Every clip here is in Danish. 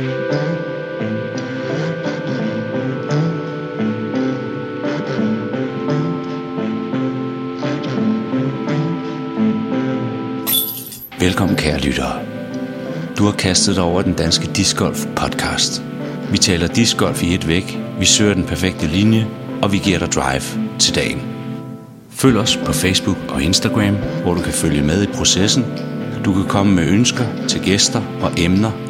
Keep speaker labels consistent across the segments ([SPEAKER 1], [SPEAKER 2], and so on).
[SPEAKER 1] Velkommen kære lyttere. Du har kastet dig over den danske discgolf podcast. Vi taler discgolf i et væk, vi søger den perfekte linje, og vi giver dig drive til dagen. Følg os på Facebook og Instagram, hvor du kan følge med i processen. Du kan komme med ønsker til gæster og emner.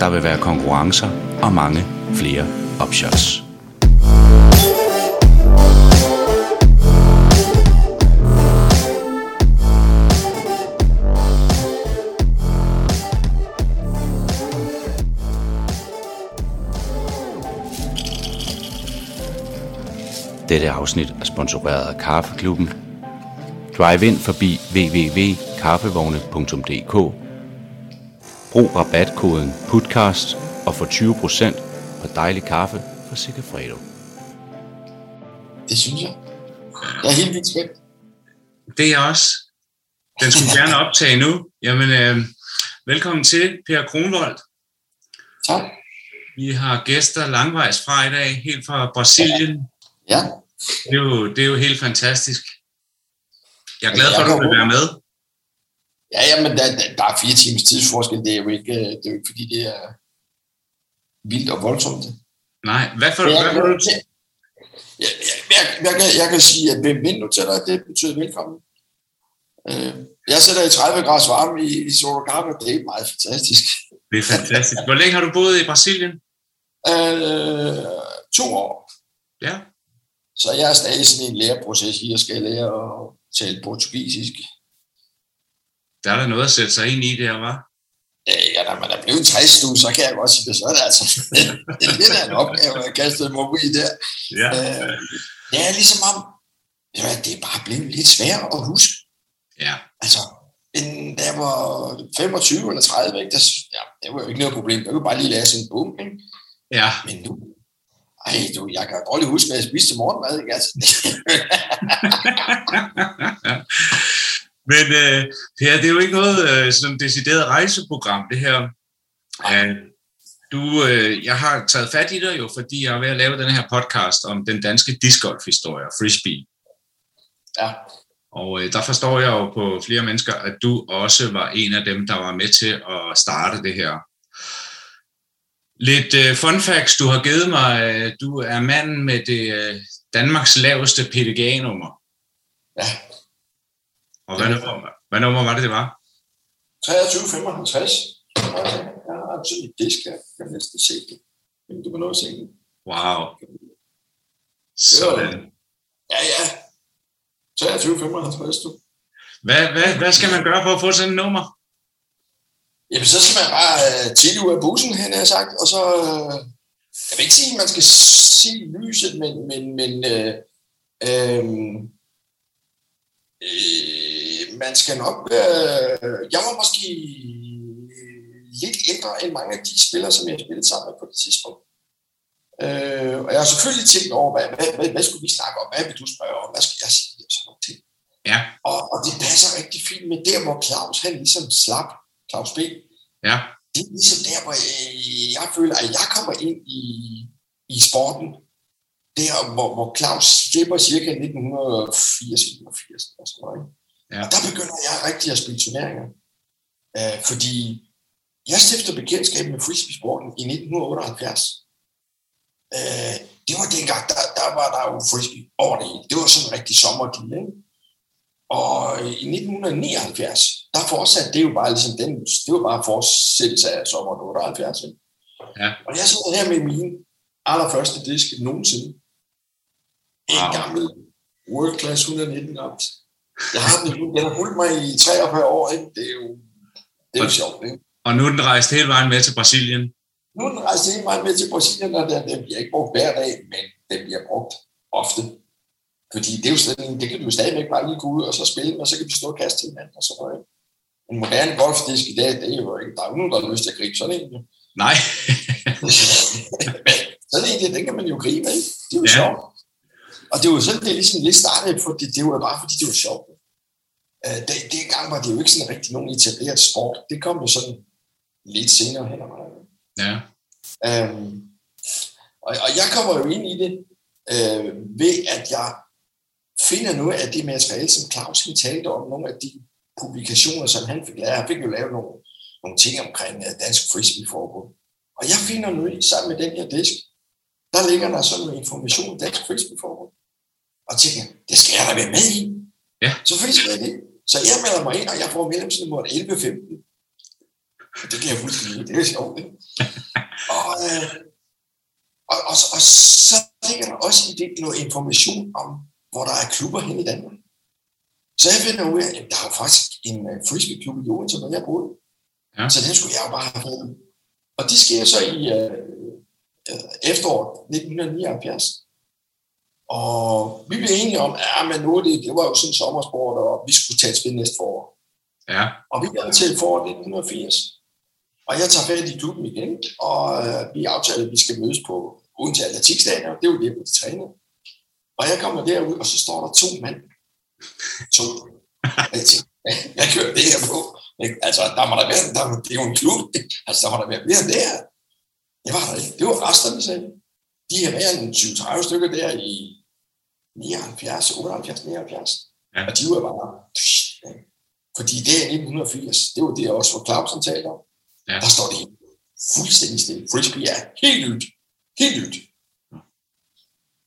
[SPEAKER 1] Der vil være konkurrencer og mange flere opshots. Dette afsnit er sponsoreret af Kaffeklubben. Drive ind forbi www.kaffevogne.dk Brug rabatkoden PUTCAST og få 20% på dejlig kaffe fra Sigafredo.
[SPEAKER 2] Det synes jeg. Jeg er helt vildt spændt.
[SPEAKER 3] Det er jeg også. Den skulle gerne optage nu. Jamen, øh, velkommen til, Per Kronvold.
[SPEAKER 2] Tak.
[SPEAKER 3] Vi har gæster langvejs fra i dag, helt fra Brasilien.
[SPEAKER 2] Ja.
[SPEAKER 3] Det er jo, det er jo helt fantastisk. Jeg er glad for, at du vil være med.
[SPEAKER 2] Ja, ja, men der, der, er fire timers tidsforskel. Det er jo ikke, det er jo ikke fordi det er vildt og voldsomt.
[SPEAKER 3] Nej, hvad for,
[SPEAKER 2] jeg,
[SPEAKER 3] hvad
[SPEAKER 2] jeg,
[SPEAKER 3] for du?
[SPEAKER 2] jeg, jeg, jeg, jeg, kan, jeg kan sige, at hvem nu til dig, det betyder velkommen. Øh, jeg sætter i 30 grader varme i, i Sorocaba. Det er meget fantastisk.
[SPEAKER 3] Det er fantastisk. Hvor længe har du boet i Brasilien?
[SPEAKER 2] Øh, to år.
[SPEAKER 3] Ja.
[SPEAKER 2] Så jeg er stadig sådan i en læreproces at skal lære at tale portugisisk.
[SPEAKER 3] Der er der noget at sætte sig ind i der, var.
[SPEAKER 2] Øh, Ja, når man er blevet 60 nu, så kan jeg godt sige det, så er det altså det er lidt af en opgave, at kaste mig ud i der.
[SPEAKER 3] Ja.
[SPEAKER 2] Øh, det er ligesom om, ja, det er bare blevet lidt sværere at huske.
[SPEAKER 3] Ja.
[SPEAKER 2] Altså, end da jeg var 25 eller 30, ikke, der, ja, det var jo ikke noget problem. Jeg kunne bare lige sådan en bum, ikke?
[SPEAKER 3] Ja.
[SPEAKER 2] Men nu, ej, du, jeg kan dårligt huske, hvad jeg spiste til morgenmad, ikke? Altså,
[SPEAKER 3] Men øh, Per, det er jo ikke noget øh, sådan decideret rejseprogram, det her. Øh, du, øh, jeg har taget fat i dig jo, fordi jeg er ved at lave den her podcast om den danske discgolf-historie, frisbee.
[SPEAKER 2] ja,
[SPEAKER 3] Og øh, der forstår jeg jo på flere mennesker, at du også var en af dem, der var med til at starte det her. Lidt øh, fun facts, du har givet mig. Øh, du er manden med det øh, Danmarks laveste PDGA-nummer.
[SPEAKER 2] ja.
[SPEAKER 3] Og hvad nummer, hvad nummer var det, det var?
[SPEAKER 2] 23,55. Jeg har sådan et disk. Jeg kan næsten se det. Men du kan nå at se det.
[SPEAKER 3] Wow. Sådan.
[SPEAKER 2] Ja, ja. 23,55, du.
[SPEAKER 3] Hvad, hvad, hvad skal man gøre for at få sådan et nummer?
[SPEAKER 2] Jamen, så skal man bare øh, tidligt ud af bussen, han har sagt, og så... Øh, jeg vil ikke sige, at man skal se lyset, men, men, men øh, øh, øh, man skal nok... Øh, jeg var måske lidt ældre end mange af de spillere, som jeg har spillet sammen med på det tidspunkt. Øh, og jeg har selvfølgelig tænkt over, hvad, hvad, hvad, hvad skulle vi snakke om? Hvad vil du spørge om? Hvad skal jeg sige? Og sådan nogle ting.
[SPEAKER 3] Ja,
[SPEAKER 2] Og, og det passer rigtig fint med der, hvor Claus han ligesom slap, Claus B.,
[SPEAKER 3] ja,
[SPEAKER 2] det er ligesom der, hvor jeg, jeg føler, at jeg kommer ind i, i sporten, der hvor, hvor Claus slipper cirka 1980 81 og sådan noget. ikke?
[SPEAKER 3] Ja.
[SPEAKER 2] Og der begynder jeg rigtig at spille turneringer. Øh, fordi jeg stifter bekendtskab med frisbee-sporten i 1978. Øh, det var dengang, der, der var der jo frisbee over det hele. Det var sådan en rigtig sommerdeal, ikke? Og i 1979, der fortsatte det jo bare ligesom den, det var bare fortsættelse af sommeren 78. Ikke?
[SPEAKER 3] Ja.
[SPEAKER 2] Og jeg sidder her med min allerførste disk nogensinde. En
[SPEAKER 3] Wow.
[SPEAKER 2] gammel World Class 119 grams. Jeg har den, har fulgt mig i 43 år, ikke? Det er jo, det er jo sjovt, ikke?
[SPEAKER 3] Og nu er den rejst hele vejen med til Brasilien.
[SPEAKER 2] Nu er den rejst hele vejen med til Brasilien, og den, den bliver ikke brugt hver dag, men den bliver brugt ofte. Fordi det er jo sådan, det kan du jo stadigvæk bare lige gå ud og så spille, og så kan vi stå og kaste til hinanden og sådan noget. En moderne golfdisk i dag, det er jo ikke, der er nogen, der har lyst til at gribe sådan en.
[SPEAKER 3] Nej.
[SPEAKER 2] Sådan en, den kan man jo gribe, ikke? Det er jo
[SPEAKER 3] ja.
[SPEAKER 2] sjovt. Og det var sådan, det ligesom lidt startet, for det, det var bare fordi, det var sjovt. Uh, det, det gang var det jo ikke sådan rigtig nogen etableret sport. Det kom jo sådan lidt senere hen ad vejen.
[SPEAKER 3] Ja.
[SPEAKER 2] Øhm, og, og jeg kommer jo ind i det øh, ved, at jeg finder noget af det materiale, som Claus talte om, nogle af de publikationer, som han fik lavet. Han fik jo lavet nogle, nogle ting omkring uh, Dansk Frisbee-forbund. Og jeg finder noget sammen med den her disk. Der ligger der sådan noget information om Dansk Frisbee-forbund. Og tænker, det skal jeg da være med i.
[SPEAKER 3] Ja.
[SPEAKER 2] Selvfølgelig skal jeg det. Så jeg melder mig ind, og jeg får medlemsnummer 11.15. Det kan jeg fuldstændig Det er sjovt, ikke? og, øh, og, og, og, så ligger der også i det noget information om, hvor der er klubber hen i Danmark. Så jeg finder ud af, at der er faktisk en uh, frisbee-klub i Joens, hvor jeg boede.
[SPEAKER 3] Ja.
[SPEAKER 2] Så den skulle jeg jo bare have fået. Og det sker så i uh, uh, efteråret 1979. Og vi blev enige om, at men nu, det, det var jo sådan en sommersport, og vi skulle tage et spil næste forår.
[SPEAKER 3] Ja.
[SPEAKER 2] Og vi er til foråret 1980. Og jeg tager fat i klubben igen, og øh, vi aftaler, at vi skal mødes på Odense Atletikstadion. Det er jo det, hvor de træner. Og jeg kommer derud, og så står der to mænd. To. Og jeg tænker, hvad kører det her på? Altså, der må der være, der, det er jo en klub. Altså, der må der være mere end det her. Det var der ikke. Det var resterne selv. De har været en 20-30 stykker der i 79, 78, 79.
[SPEAKER 3] Ja.
[SPEAKER 2] Og de var bare... ikke? Fordi det er 1980. Det var det også, hvor Clausen talte om.
[SPEAKER 3] Ja.
[SPEAKER 2] Der står det fuldstændig stille. Frisbee er helt nyt. Helt nyt.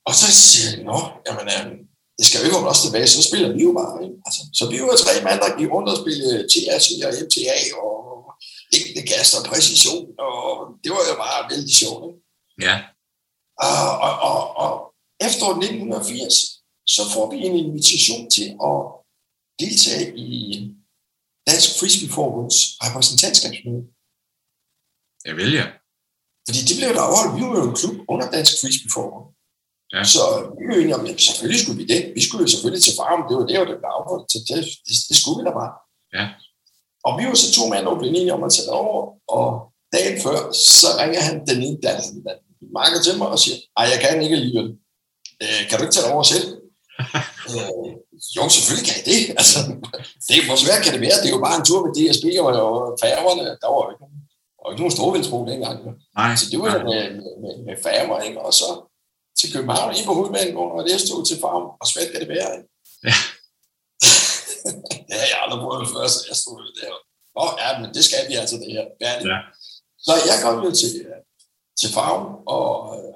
[SPEAKER 2] Og så siger jeg, nå, jamen, øh, det skal jo ikke holde os tilbage, så spiller vi jo bare. Ikke? Altså, så vi var tre mand, der gik rundt og spillede TRC og MTA og ikke gas og præcision, og det var jo bare vældig sjovt. Ikke?
[SPEAKER 3] Ja.
[SPEAKER 2] Og, og, og, og efter 1980, så får vi en invitation til at deltage i Dansk Frisbee-forbunds repræsentantskabsmøde.
[SPEAKER 3] Jeg vælger.
[SPEAKER 2] Fordi det blev der overholdt. Vi var jo en klub under Dansk Frisbee-forbund.
[SPEAKER 3] Ja.
[SPEAKER 2] Så vi var enige om, at selvfølgelig skulle vi det. Vi skulle jo selvfølgelig til farven. Det var det, der blev afholdt. Så det, det, det skulle vi da bare.
[SPEAKER 3] Ja.
[SPEAKER 2] Og vi var så to mænd, der blev enige om at tage over. Og dagen før, så ringer han den ene der, der marker til mig og siger, ej, jeg kan ikke alligevel. Øh, kan du ikke tage det over selv? øh, jo, selvfølgelig kan jeg det. Altså, det hvor svært kan det være? Det er jo bare en tur med DSB og, og færgerne. Der var jo ikke, nogen- var ikke nogen storvindsbro dengang.
[SPEAKER 3] Nej.
[SPEAKER 2] Så det var med, med, med, med færger, ikke? Og så til København, ind på hovedbanegården, og det stod til farm, og svært kan det være, ikke?
[SPEAKER 3] Ja.
[SPEAKER 2] det har jeg aldrig prøvet før, så jeg stod der. Nå, ja, men det skal vi altså, det her.
[SPEAKER 3] Ja.
[SPEAKER 2] Så jeg kom jo til, til farven og øh,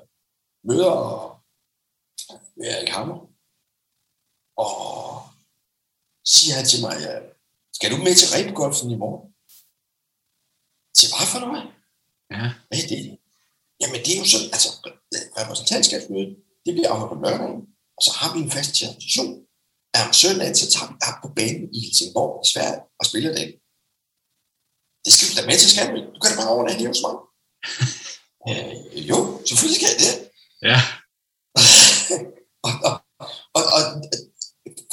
[SPEAKER 2] møder Erik Hammer. Og siger han til mig, skal du med til rebgolfen i morgen? Til hvad for noget?
[SPEAKER 3] Ja.
[SPEAKER 2] Hvad er det? Jamen det er jo sådan, altså repræsentantskabsmødet, det bliver afholdt på lørdagen, og så har vi en fast tradition. At om søndagen, så tager vi op på banen i Helsingborg i Sverige og spiller den. Det skal du da med til, skal du? Du kan da bare overnatte det hos mig. øh, jo, selvfølgelig skal jeg det.
[SPEAKER 3] Ja.
[SPEAKER 2] og, og, og, og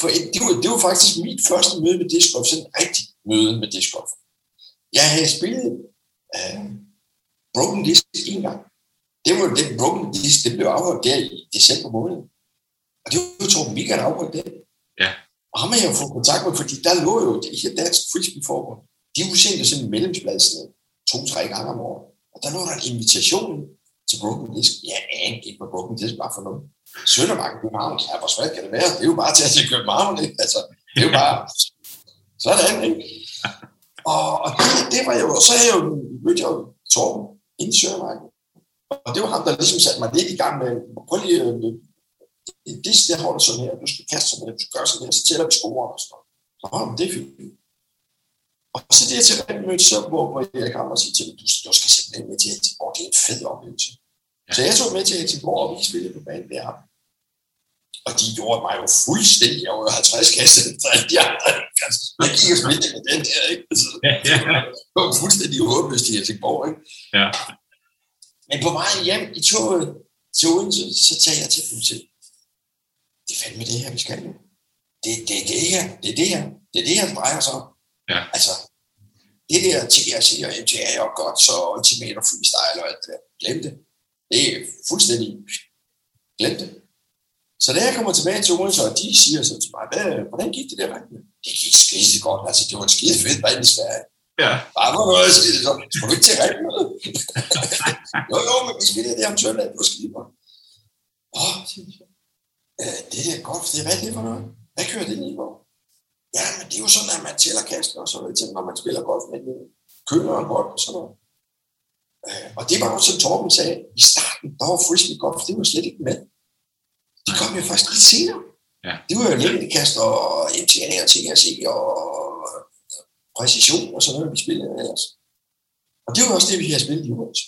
[SPEAKER 2] for det, var, det var faktisk mit første møde med discgolf, sådan et rigtigt møde med discgolf. Jeg havde spillet øh, Broken Disc en gang. Det var den Broken Disc, det blev afholdt der i december måned. Og det var Torben Mika, der afholdt det.
[SPEAKER 3] Ja.
[SPEAKER 2] Og ham har jeg jo fået kontakt med, fordi der lå jo det her dansk frisbee-forbund. De udsendte sådan en medlemsblad sådan to-tre gange om året. Og der lå der en invitation til Broken Disc. Ja, Jeg anede ikke, hvad Broken Disc var for noget. Søndermarken København, ja, hvor svært kan det være? Det er jo bare til at til København, ikke? Altså, det er jo bare sådan, ikke? Og, og det, det, var jo, så havde jeg jo mødt jeg jo Torben inde i Søndermarken. Og det var ham, der ligesom satte mig lidt i gang med, prøv lige, øh, det der holder sådan her, du skal kaste sådan her, du skal gøre sådan her, så tæller vi scorer og sådan noget. Nå, men det er fint. Og så det jeg til rent møde, så hvor, hvor jeg kom og sige til mig, du, du skal simpelthen med til at det er en fed oplevelse. Så jeg tog med til Helsingborg, og vi spillede på banen der. Og de gjorde mig jo fuldstændig, jo 50 kasse, så de andre, altså, jeg gik og spillede med den der, ikke? Altså,
[SPEAKER 3] Ja, ja.
[SPEAKER 2] det var fuldstændig håbløst i Helsingborg, ikke?
[SPEAKER 3] Ja.
[SPEAKER 2] Men på vej hjem i toget til Odense, så tager jeg til dem til, det er fandme det her, vi skal nu. Det, det er det her, det er det her, det er det her, det drejer sig om.
[SPEAKER 3] Ja.
[SPEAKER 2] Altså, det der TRC og MTA og godt, så Ultimate og Freestyle og alt det der, glem det. Det er fuldstændig, glem det. Så da jeg kommer tilbage til Odense, og de siger så til mig, Hvad, hvordan gik det der rigtigt? Det gik skide godt, altså det var et skide fedt vand i Sverige.
[SPEAKER 3] Ja.
[SPEAKER 2] Bare for noget, det så, skal du ikke til rigtig noget? jo, jo, men vi spiller det om søndag på Skiber. Åh. Øh, det er golf, det er hvad det for noget? Hvad kører det lige på? Ja, men det er jo sådan, at man tæller kaster og sådan noget, når man spiller golf med en køler og en bold og sådan noget. Og det var også, som Torben sagde, i starten, der var frisbee golf, det var slet ikke med. De kom jo først lidt senere.
[SPEAKER 3] Ja.
[SPEAKER 2] Det var jo længdekast og MTN og TRC og præcision og sådan noget, vi spillede ellers. Og det var også det, vi har spillet i Odense.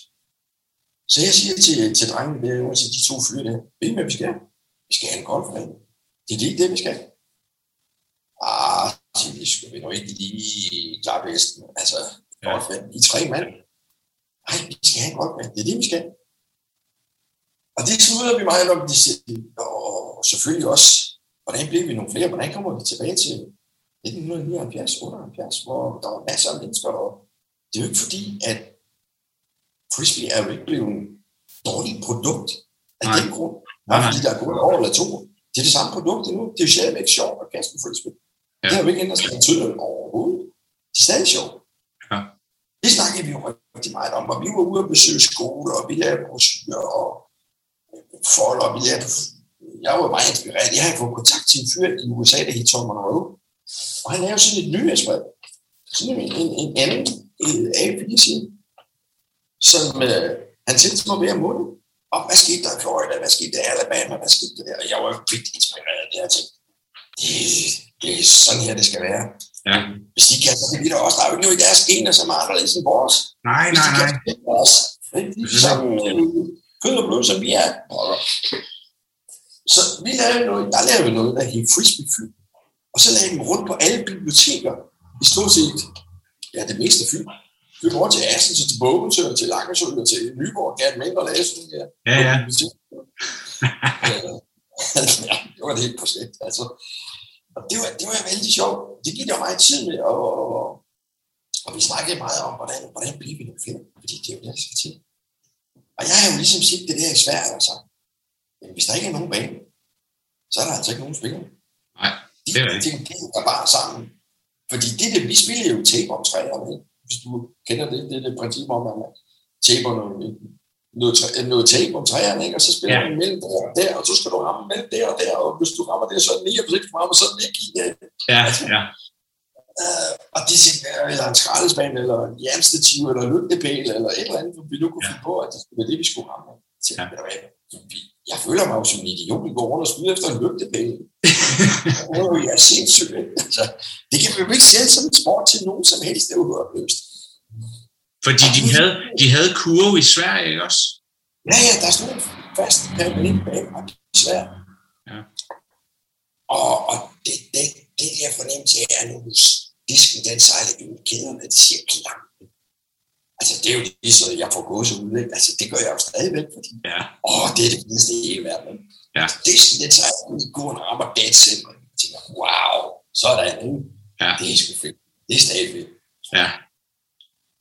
[SPEAKER 2] Så jeg siger til, til drengene der, altså de to fyre der, ved I, hvad vi skal? Vi skal have en golfbane. Det er lige det, vi skal. Ah, vi, skal vi nu ikke lige klare bedsten. Altså,
[SPEAKER 3] Ja.
[SPEAKER 2] golfbane. I tre mand. Nej, vi skal have en golfbane. Det er det, vi skal. Og det slutter vi meget om, de siger, og selvfølgelig også, hvordan bliver vi nogle flere? Hvordan kommer vi tilbage til 1979, 78, hvor der var masser af mennesker, og det er jo ikke fordi, at frisbee er jo ikke blevet et dårligt produkt af
[SPEAKER 3] Nej.
[SPEAKER 2] den grund.
[SPEAKER 3] Nej,
[SPEAKER 2] fordi der er gået et år eller to. Det er det samme produkt endnu. Det er jo stadigvæk sjovt at kaste en frisbee.
[SPEAKER 3] Ja.
[SPEAKER 2] Det har jo ikke ændret sig betydeligt overhovedet. Det er stadig sjovt. Det snakkede vi jo rigtig meget om, og vi var ude og besøge skoler, og vi lavede brosyrer og øh, folder, og vi lavede jeg var meget inspireret. Jeg havde fået kontakt til en fyr i USA, der hed Tom Monroe. Og han lavede sådan et nyhedsbrev. Sådan en, en, en anden øh, A4-side, som øh, han sendte mig hver måned. Og hvad skete der i Florida? Hvad skete der i Alabama? Hvad skete der der? Og jeg var jo vildt inspireret af det. Jeg tænkte, det, det er sådan her, det skal være.
[SPEAKER 3] Ja.
[SPEAKER 2] Hvis de kan, så kan vi da også. Der er jo ikke noget i deres gener, som er anderledes end vores.
[SPEAKER 3] Nej,
[SPEAKER 2] Hvis
[SPEAKER 3] nej,
[SPEAKER 2] de
[SPEAKER 3] nej.
[SPEAKER 2] kan os, de samme øh, kød og blod, som vi er. Så vi lavede noget, der lavede noget, der hed Frisbee. Og så lavede vi rundt på alle biblioteker, i stort set, ja, det meste af Fyn. Vi går til Assens til Bogense og til Langesø og til Nyborg, gav dem ind og der.
[SPEAKER 3] Ja, ja.
[SPEAKER 2] ja, det var et helt projekt, altså. Og det var, det var vældig sjovt. Det gik der meget tid med, og, og, og vi snakkede meget om, hvordan, hvordan bliver vi nogle flere, fordi det er jo det, der skal til. Og jeg har jo ligesom set det der i Sverige, altså. Men hvis der ikke er nogen bane, så er der altså ikke nogen spillere.
[SPEAKER 3] Nej,
[SPEAKER 2] De,
[SPEAKER 3] det er rigtigt.
[SPEAKER 2] de, de er bare sammen. Fordi det, det, vi spiller jo tape om træerne, hvis du kender det, det er det princip om, at man taber noget, noget, noget tape om træerne, ikke? og så spiller
[SPEAKER 3] Ja.
[SPEAKER 2] man mellem der og der, og så skal du ramme mellem der og der, og hvis du rammer det, så er det 9, og hvis ikke du rammer, så er det ikke i det.
[SPEAKER 3] Ja, ja.
[SPEAKER 2] Øh, og det er eller en skraldespand, eller en jernstativ, eller en lygtepæl, eller et eller andet, vi nu kunne
[SPEAKER 3] Ja.
[SPEAKER 2] finde på, at det skulle være det, vi skulle ramme. Så,
[SPEAKER 3] Ja.
[SPEAKER 2] jeg føler mig jo som en idiot, vi går rundt og skyder efter en lygtepæl. Jeg er sindssygt. ikke? Altså, det kan vi jo ikke sælge som en sport til nogen som helst, det er jo.
[SPEAKER 3] Fordi de havde, de havde kurve i Sverige, ikke også?
[SPEAKER 2] Ja, ja, der er sådan en fast permanent bag mig, desværre.
[SPEAKER 3] Ja.
[SPEAKER 2] Og, og det, det, det der fornemmelse at nu disken den sejler ind i kæderne, det siger klam. Altså, det er jo det, så jeg får gået så ud, ikke? Altså, det gør jeg jo stadigvæk, fordi,
[SPEAKER 3] Ja,
[SPEAKER 2] åh, det er det fedeste i hele verden.
[SPEAKER 3] Ja.
[SPEAKER 2] Disken, den sejler ind i gården og rammer center. Jeg tænker, wow, sådan, ikke?
[SPEAKER 3] Ja.
[SPEAKER 2] Det er sgu fedt. Det er stadig fedt.
[SPEAKER 3] ja,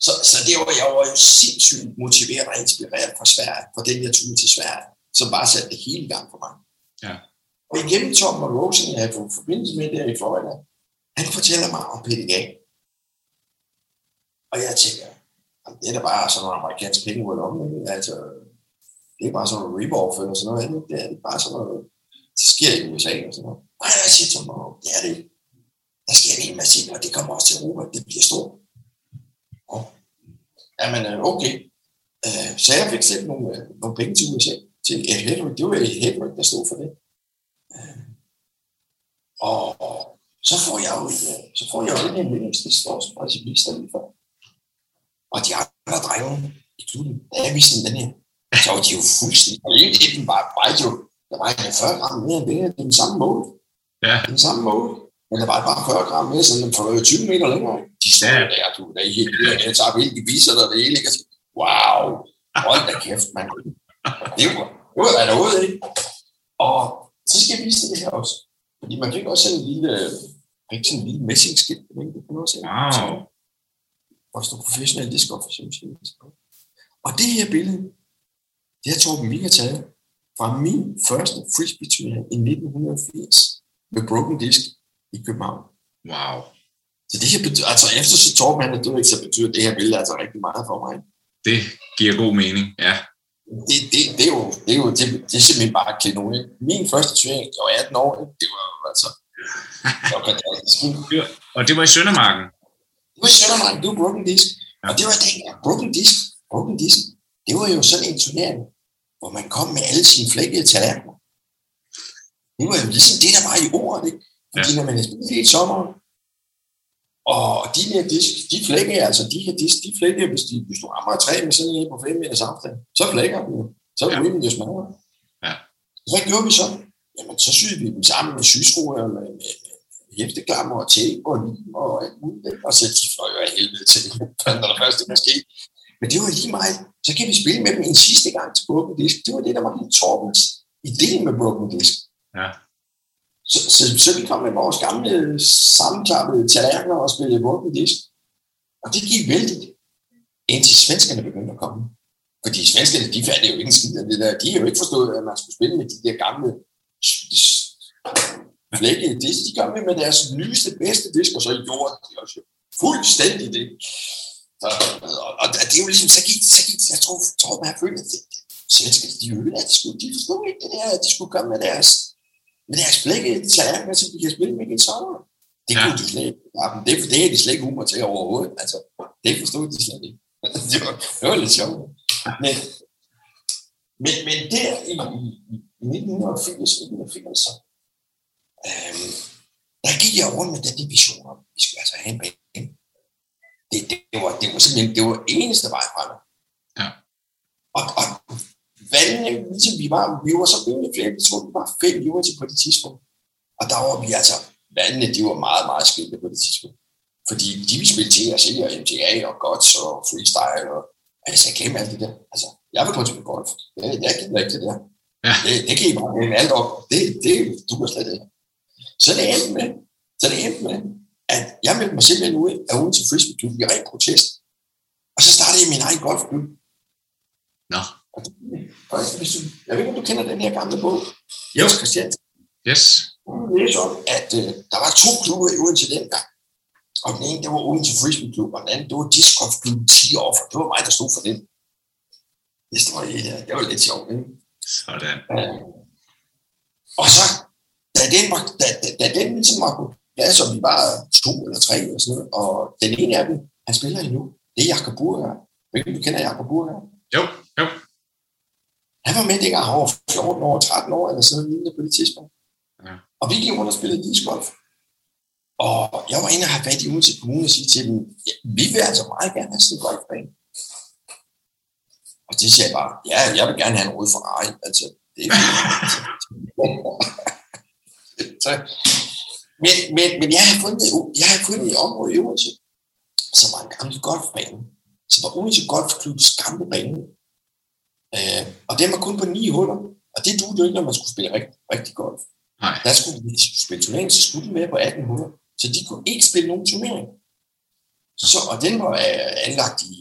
[SPEAKER 2] Så, så det var, jeg var jo sindssygt motiveret og inspireret fra Sverige, for den jeg tog til Sverige, som bare satte det hele gang for mig.
[SPEAKER 3] Ja.
[SPEAKER 2] Og igennem Tom og Rosen, jeg havde fået forbindelse med der i Florida, han fortæller mig om PDA. Og jeg tænker, "Jamen, det er da bare sådan nogle amerikanske penge ud om, altså, det er bare sådan noget rip-off eller sådan noget andet. Det er bare sådan noget, det sker i USA og sådan noget. Nej, jeg siger til mig, det er det. Der sker en hel masse ting, og det kommer også til Europa, det bliver stort. Jamen, okay. Øh, så jeg fik selv nogle, øh, nogle penge til USA, til Ed Hedrick. Det var Ed Hedrick, der stod for det. Øh, og, så får jeg jo, så får jeg jo en henvendelse, det står som principist for. Og de andre drenge i klubben, da jeg viste dem den her, så var de jo fuldstændig, og en af dem var bare jo, der var en 40 gram mere end det den samme mål.
[SPEAKER 3] Ja.
[SPEAKER 2] Den samme mål. Men der var bare 40 gram mere, så den får 20 meter længere. De står
[SPEAKER 3] Ja.
[SPEAKER 2] der, du, der er helt, jeg tager helt de viser der det hele, ikke? Og så, wow, hold da kæft, mand. Det var, det var da noget, ikke? Og så skal jeg vise det her også. Fordi man fik også en lille, fik sådan en lille messingskilt, ikke? Det kunne også.
[SPEAKER 3] Wow.
[SPEAKER 2] Og stå professionel disc golf Og det her billede, det har Torben har taget fra min første frisbee turnering i 1980 med Broken Disc i København.
[SPEAKER 3] wow.
[SPEAKER 2] Så det her betyder, altså efter så Torben er død, ikke, så betyder det her billede altså rigtig meget for mig.
[SPEAKER 3] Det giver god mening, ja.
[SPEAKER 2] Det, det, det, er jo, det, er jo det, det er simpelthen bare ikke? Min første turnering, jeg var 18 år, det var altså... Det var
[SPEAKER 3] og det var i Søndermarken?
[SPEAKER 2] Det var i Søndermarken, det var Broken Disc. Ja. Og det var den Broken Disc, Broken Disc, det var jo sådan en turnering, hvor man kom med alle sine flækkede tallerkener. Det var jo ligesom det, der var i ordet, ikke? Fordi ja. når man er spillet i sommeren, og de der disk, de flækker, altså de her disk, de flækker, hvis, de, hvis du rammer træ med sådan en på 5 meters afstand, så flækker den jo. Så er det jo smagere.
[SPEAKER 3] Ja.
[SPEAKER 2] Hvad gjorde vi så? Jamen, så syede vi dem sammen med syskruer, med, med, med hæfteklammer og tape og lim og alt muligt. Og så de fløj jo af helvede til, når der første måske. Men det var lige meget. Så kan vi spille med dem en sidste gang til Broken Disk. Det var det, der var helt Torbens idé med Broken Disk.
[SPEAKER 3] Ja.
[SPEAKER 2] Så, så, så vi kom med vores gamle sammenklappede tallerkener og spillede Broken Disk. Og det gik vældig, indtil svenskerne begyndte at komme. Fordi svenskerne, de fandt jo ingen skid af det der. De har jo ikke forstået, at man skulle spille med de der gamle flækkede disk. De kom med med deres nyeste, bedste disk, og så gjorde de også fuldstændig det. Så, og, og, det er jo ligesom, så gik, så gik jeg tror, tror man har følt, at det, svenskerne, de ødelagde, de, skulle, de forstod ikke det der, at de skulle komme med deres, med deres blikke tallerkener, så de kan spille med en sommer. Det ja. kunne de slet ikke. Det, det er de slet ikke humor til overhovedet. Altså, det forstod de slet ikke. det, var, det var lidt sjovt. Men, men, men der i, i 1980, 1980, øhm, der gik jeg rundt med den vision om, vi skulle altså have en bane det, det, var, det var simpelthen det var eneste vej frem.
[SPEAKER 3] Ja.
[SPEAKER 2] Og, og vandene, ligesom vi var, vi var så rimelig flere, tror, vi var fem til på det tidspunkt. Og der var vi altså, vandene, de var meget, meget skilte på det tidspunkt. Fordi de ville spille til os, og MTA og Gods og Freestyle, og altså, jeg kender alt det der. Altså, jeg vil gå til golf. Jeg, jeg gider ikke det der. Ja. Det, det kan I bare med alt op. Det, det, du kan slet ikke. Så det endte med, så det endte med, at jeg meldte mig simpelthen ud af ugen til frisbee klub i ren protest. Og så startede jeg min egen golfklub.
[SPEAKER 3] Nå.
[SPEAKER 2] Og hvis du, jeg ved ikke, om du kender den her gamle bog. Jo. Christian.
[SPEAKER 3] Yes.
[SPEAKER 2] Det er sådan, at uh, der var to klubber i Odense dengang. Og den ene, det var Odense Frisbee Klub, og den anden, det var Disc Golf Klub 10 år, for det var mig, der stod for den. Det, var, ja, det var lidt sjovt, ikke?
[SPEAKER 3] Sådan.
[SPEAKER 2] Uh, og så, da den, var, da, da, da den ligesom var på Ja, så vi var to eller tre eller sådan noget. Og den ene af dem, han spiller endnu. Det er Jakob Burger. Ved du kender Jakob Burger?
[SPEAKER 3] Jo, jo.
[SPEAKER 2] Han var med dengang, han var 14 år, 13 år eller sådan noget på det tidspunkt. Ja. Og vi gik rundt og spillede discgolf. Og jeg var inde og have fat i Odense Kommune og sige til dem, ja, vi vil altså meget gerne have sådan en golfbane. Og det sagde jeg bare, ja, jeg vil gerne have en rød Ferrari. Altså, det er så, men, men, men jeg har fundet, jeg har fundet et område i Odense, som var en gammel golfbane, som var Odense Golfklubs gamle bane. Øh, og den var kun på ni huller, og det duede ikke, når man skulle spille rigtig, rigtig golf.
[SPEAKER 3] Nej.
[SPEAKER 2] Der skulle, hvis de skulle spille turnering, så skulle de med på 18 huller. Så de kunne ikke spille nogen turnering. Så, og den var øh, anlagt i,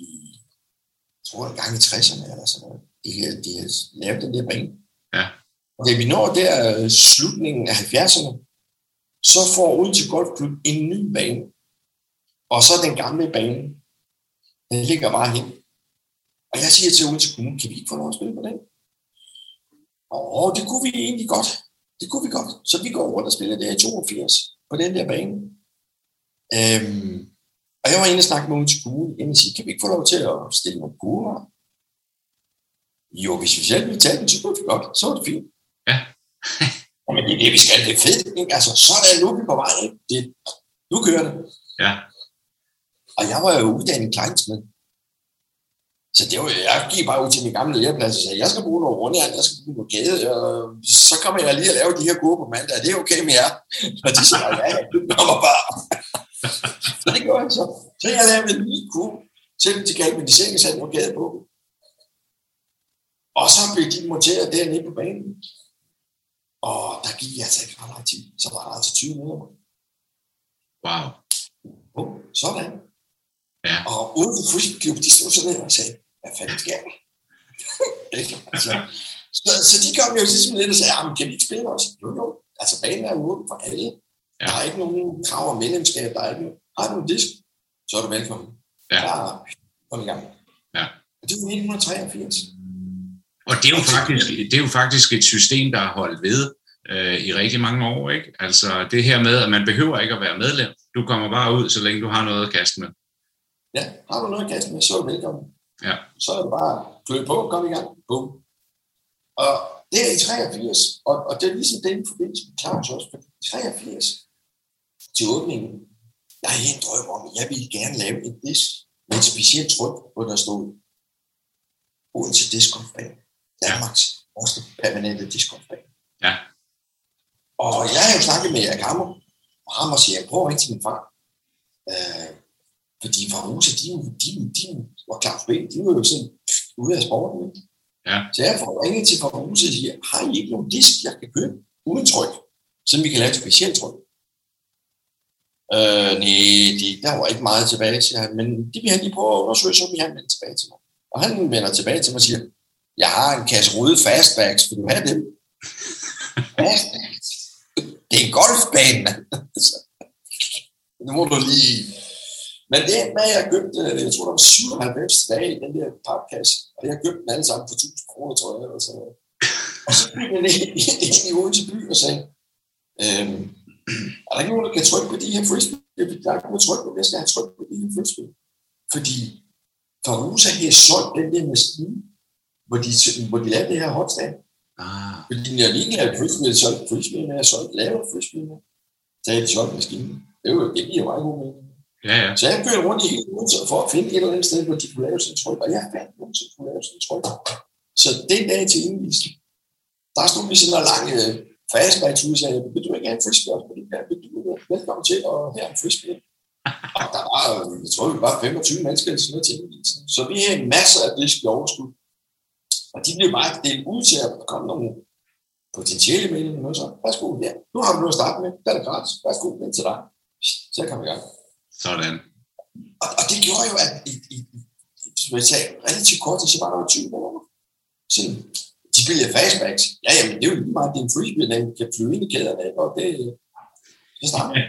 [SPEAKER 2] jeg tror, en gang i 60'erne eller sådan noget. De, de havde lavet den der bane.
[SPEAKER 3] Ja.
[SPEAKER 2] Og da vi når der øh, slutningen af 70'erne, så får Odense Golfklub en ny bane. Og så den gamle bane, den ligger bare hen. Og jeg siger til Odense Kommune, kan vi ikke få lov at spille på den? Og det kunne vi egentlig godt. Det kunne vi godt. Så vi går rundt og spiller det i 82 på den der bane. Øhm, og jeg var inde og snakke med Odense Kommune, og sige, kan vi ikke få lov til at stille nogle kurver? Jo, hvis vi selv ville tage den, så kunne vi godt. Så var det fint.
[SPEAKER 3] Ja.
[SPEAKER 2] Men det er det, vi skal. Det er fedt. Ikke? Altså, sådan nu er vi på vej. Ikke? Det, nu kører det.
[SPEAKER 3] Ja.
[SPEAKER 2] Og jeg var jo uddannet kleinsmed. Så det var, jeg gik bare ud til min gamle læreplads og sagde, jeg skal bruge noget rundjern, jeg skal bruge noget gade, og så kommer jeg lige at lave de her gode på mandag. Er det okay med jer? Og de sagde, ja, du kommer bare. så det gjorde jeg så. Så jeg lavede en lille kurve, selv til galvanisering, satte noget gade på. Og så blev de monteret dernede på banen. Og der gik jeg altså ikke ret lang tid. Så var der altså 20 minutter.
[SPEAKER 3] Wow.
[SPEAKER 2] Oh, sådan.
[SPEAKER 3] Ja.
[SPEAKER 2] Og uden for Klub, de stod sådan der og sagde, hvad fanden der? altså, så, så de kom jo ligesom lidt og sagde, kan vi ikke spille os? Jo, jo. Altså banen er åben for alle. Ja. Der er ikke nogen krav om medlemskab, der er ikke Har du en disk, så er du velkommen.
[SPEAKER 3] Ja.
[SPEAKER 2] Bare kom i gang.
[SPEAKER 3] Ja.
[SPEAKER 2] Og det var 1983.
[SPEAKER 3] Og det er, jo faktisk, det er jo faktisk et system, der har holdt ved øh, i rigtig mange år. Ikke? Altså det her med, at man behøver ikke at være medlem. Du kommer bare ud, så længe du har noget at kaste med.
[SPEAKER 2] Ja, har du noget at kaste med, så er du velkommen.
[SPEAKER 3] Ja.
[SPEAKER 2] Så er det bare klø på, kom i gang. Boom. Og det er i 83, og, og det er ligesom den forbindelse med Claus også, for 83 til åbningen, jeg havde en drøm om, at jeg ville gerne lave en disk med et specielt tryk, hvor der stod Odense Discgolfbane. Danmarks første permanente discgolfbane.
[SPEAKER 3] Ja.
[SPEAKER 2] Og jeg har jo snakket med Erik Hammer, og Hammer siger, prøv at ringe til min far. Øh, fordi fra Rose, de, de, de, og Claus B, de var jo sådan pff, ude af sporten. Ikke?
[SPEAKER 3] Ja.
[SPEAKER 2] Så jeg får ringet til fra Rose og siger, har I ikke nogen disk, jeg kan købe uden tryk, så vi kan lave et specielt tryk? Øh, nej, de, der var ikke meget tilbage, siger han, men de vil han lige prøve at undersøge, så vil han vende tilbage til mig. Og han vender tilbage til mig og siger, jeg har en kasse røde fastbacks, vil du have dem? Fastbacks? Det er en golfbane. Nu må du lige... Men det er med, jeg købte, jeg tror, der var 97 dage i den der papkasse, og jeg købte dem alle sammen for 1000 kroner, tror jeg. Eller sådan noget. Og så jeg ned ind i Odense by og sagde, øhm, er der ikke nogen, der kan trykke på de her frisbee? Der er ikke nogen, der trykke på, jeg skal have tryk på de her frisbee. Fordi Farusa har solgt den der maskine, hvor de, hvor de lavede det her hotstand.
[SPEAKER 3] Ah,
[SPEAKER 2] Fordi når de ikke lavede frisbee, så solgte frisbee og solgte lavede frisbee. Så havde de solgt maskinen. Det, var, det giver jo meget god mening
[SPEAKER 3] ja, ja.
[SPEAKER 2] Så jeg kørte rundt i Odense for at finde et eller andet sted, hvor de kunne lave sådan en tryk, og jeg fandt nogen, som kunne lave sådan en tryk. Så den dag til indvisning, der stod vi sådan en ligesom lang øh, fastbacks ud og sagde, vil du ikke have en frisbee også på det her? Vil du øh, velkommen til at have en frisbee? Og der var, øh, jeg tror, vi var 25 mennesker eller sådan noget til indvisning. Så vi havde masser af det overskud. Og de blev bare delt ud til, at der kom nogle potentielle meninger, og så, værsgo, ja, nu har du noget at starte med, der er det gratis, værsgo, den til dig. Så kom vi i gang.
[SPEAKER 3] Sådan.
[SPEAKER 2] Og, og det gjorde jo, at i, i, som jeg sagde, relativt kort så var der jo 20 måneder. Sådan, de spillede fastbacks. Ja, jamen, det er jo lige meget, det er en freebie, den kan flyve ind i kæderne, og det, det starter.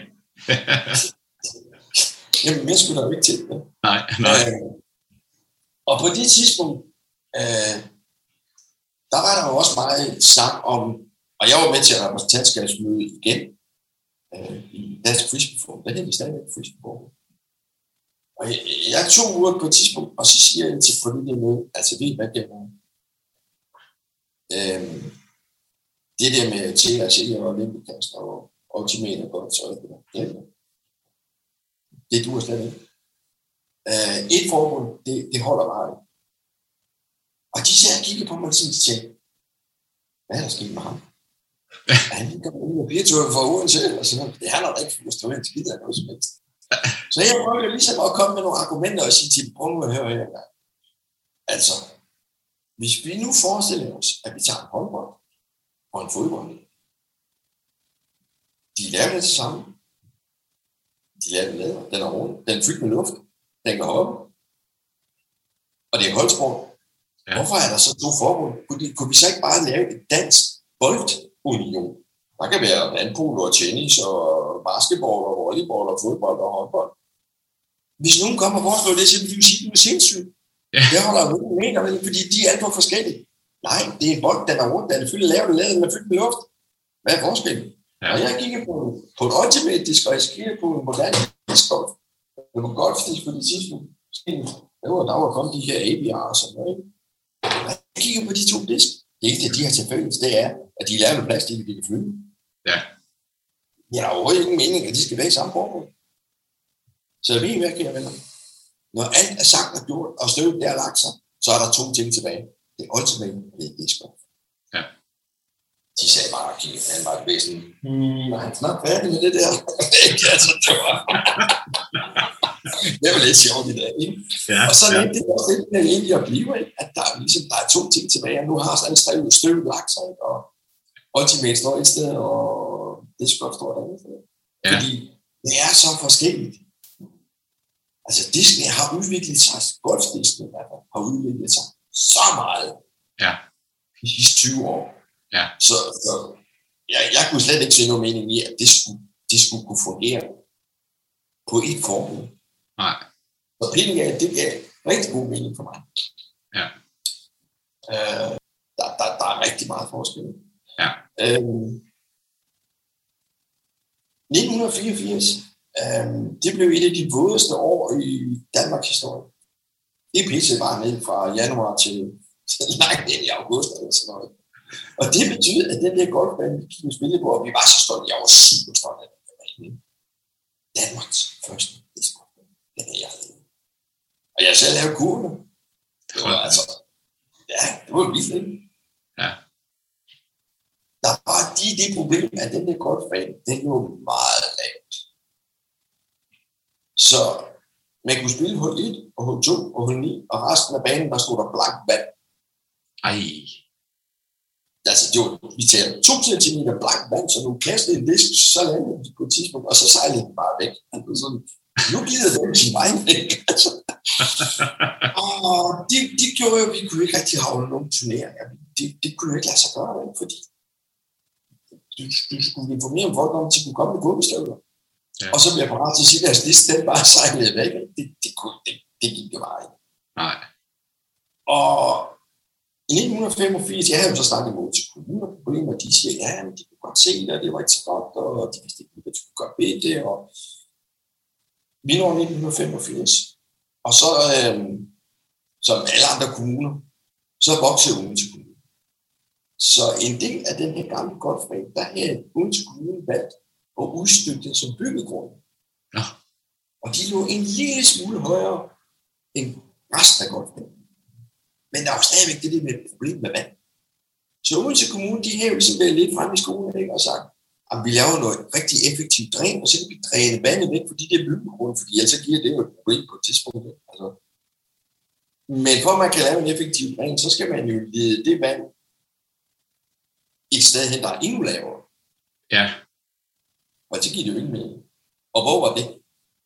[SPEAKER 2] Jamen, mere skulle der jo ikke til. Ja.
[SPEAKER 3] Nej, nej.
[SPEAKER 2] Øh, og på det tidspunkt, øh, der var der jo også meget snak om, og jeg var med til repræsentantskabsmøde igen øh, i Dansk Frisbeeforum. Der hedder vi stadigvæk Frisbeeforum. Og jeg, jeg tog uger på et tidspunkt, og så siger jeg til familien med, altså ved I hvad det er? Øhm, det der med til at sige, og limpekaster og ultimate godt, så det der. det. Det duer slet ikke. Øh, et forbund, det, det holder bare ikke. Og de sagde og kiggede på mig og tænkte, hvad er der sket med ham? Han kommet ud af birturen for Odense? Og noget. Det handler da ikke for en skid af noget som helst. Så jeg prøvede ligesom at komme med nogle argumenter og sige til dem, prøv at høre her. Altså, hvis vi nu forestiller os, at vi tager en håndbold og en fodbold, de laver det til sammen. De laver det lader. Den er rundt. Den er fyldt med luft. Den kan hoppe. Og det er holdsport.
[SPEAKER 3] Ja.
[SPEAKER 2] Hvorfor er der så to forbund? Kunne, de, kunne vi så ikke bare lave et dansk boldunion? Der kan være vandpolo og tennis og basketball og volleyball og fodbold og håndbold. Hvis nogen kommer og foreslår det, så vil jo sige, at du er sindssyg.
[SPEAKER 3] Ja.
[SPEAKER 2] Det holder jeg ikke med, med, fordi de er alt for forskellige. Nej, det er en bold, den er rundt, den er fyldt lavet, lavet, den er fyldt med luft. Hvad er forskellen?
[SPEAKER 3] Ja.
[SPEAKER 2] Og jeg kigger på, på en ultimate disk, og jeg kigger på en moderne diskgolf. Det var golfdisk på det tidspunkt. Der var, der var kommet de her ABR og sådan noget. Jeg kigger på de to disk. Det eneste, de har til fælles, det er, at de er lavet med plastik, de kan flyve.
[SPEAKER 3] Ja.
[SPEAKER 2] Jeg har overhovedet ingen mening, at de skal være i samme forbund. Så jeg ved, hvad kan venner. Når alt er sagt og gjort, og støvet der er lagt sig, så er der to ting tilbage. Det er ultimate, og det er.
[SPEAKER 3] Ja.
[SPEAKER 2] De sagde bare, at han var et væsen. Hmm, er han snart færdig med det der? altså, det var... det var lidt sjovt i dag, ikke?
[SPEAKER 3] Ja,
[SPEAKER 2] Og så
[SPEAKER 3] ja.
[SPEAKER 2] er det også det, der egentlig at blive, ikke? at der, er ligesom, der er to ting tilbage, og nu har sådan støv, støv lagt sig, ikke? og Ultimate står et sted, og Discord står et andet sted.
[SPEAKER 3] Ja.
[SPEAKER 2] Fordi det er så forskelligt. Altså Disney har udviklet sig, Golf Disney i hvert fald, har udviklet sig så meget
[SPEAKER 3] Ja.
[SPEAKER 2] de sidste 20 år.
[SPEAKER 3] Ja.
[SPEAKER 2] Så, så jeg, jeg kunne slet ikke se nogen mening i, at det skulle, det skulle kunne fungere på et forbud.
[SPEAKER 3] Nej.
[SPEAKER 2] Så gav, det gav rigtig god mening for mig.
[SPEAKER 3] Ja.
[SPEAKER 2] Øh, der, der, der er rigtig meget forskel.
[SPEAKER 3] Ja.
[SPEAKER 2] Øh, 1984, øh, det blev et af de vådeste år i Danmarks historie. Det pisse var ned fra januar til, til langt ind i august eller sådan noget. Og det betyder, at den der golfbane, vi gik spille på, og vi var så stolte, jeg var super stolt af det. Danmarks første disco. Den er jeg Og jeg selv lavede kurve. Det var altså, ja, det var vildt. Ikke?
[SPEAKER 3] Ja.
[SPEAKER 2] Der var de, det problem, at den der golfbane, den lå meget lavt. Så man kunne spille hul 1 og hul 2 og hul 9, og resten af banen, der stod der blank vand.
[SPEAKER 3] Ej.
[SPEAKER 2] Altså, det var, vi tager 2 cm blank vand, så nu kastede en disk, så landede den på et tidspunkt, og så sejlede den bare væk. Sådan, nu gider den sin vej væk. Altså. og det, det gjorde jo, at vi kunne ikke rigtig havle nogen turneringer. Det, det kunne jo ikke lade sig gøre, fordi du, du skulle informere folk om, at de kunne komme med gummistøvler. Ja. Og så bliver jeg parat til at sige, at deres liste den bare sejlede væk. Det, det, kunne, det, det gik jo bare ikke.
[SPEAKER 3] Nej.
[SPEAKER 2] Og i 1985, jeg havde jo så snakket imod til kommunerproblemer, de siger, ja, men de kunne godt se det, og det var ikke så godt, og de vidste ikke, hvad de skulle gøre ved det, og vi når 1985, og så, øh, som alle andre kommuner, så voksede Odense Kommune. Så en del af den her gamle golfbane, der havde Odense Kommune valgt at udstykke det som byggegrund.
[SPEAKER 3] Ja.
[SPEAKER 2] Og de lå en lille smule højere end resten af golfbanen. Men der var stadigvæk det der med et problem med vand. Så Odense Kommune, de har jo ligesom været lidt frem i skolen ikke? og sagt, at vi laver noget rigtig effektivt dræn, og så kan vi dræne vandet væk for de der byggegrunde, fordi ellers giver det jo et problem på et tidspunkt. ikke? Altså. Men for at man kan lave en effektiv dræn, så skal man jo lede det vand et sted hen, der er endnu lavere.
[SPEAKER 3] Ja.
[SPEAKER 2] Og det giver det jo ikke mening. Og hvor var det?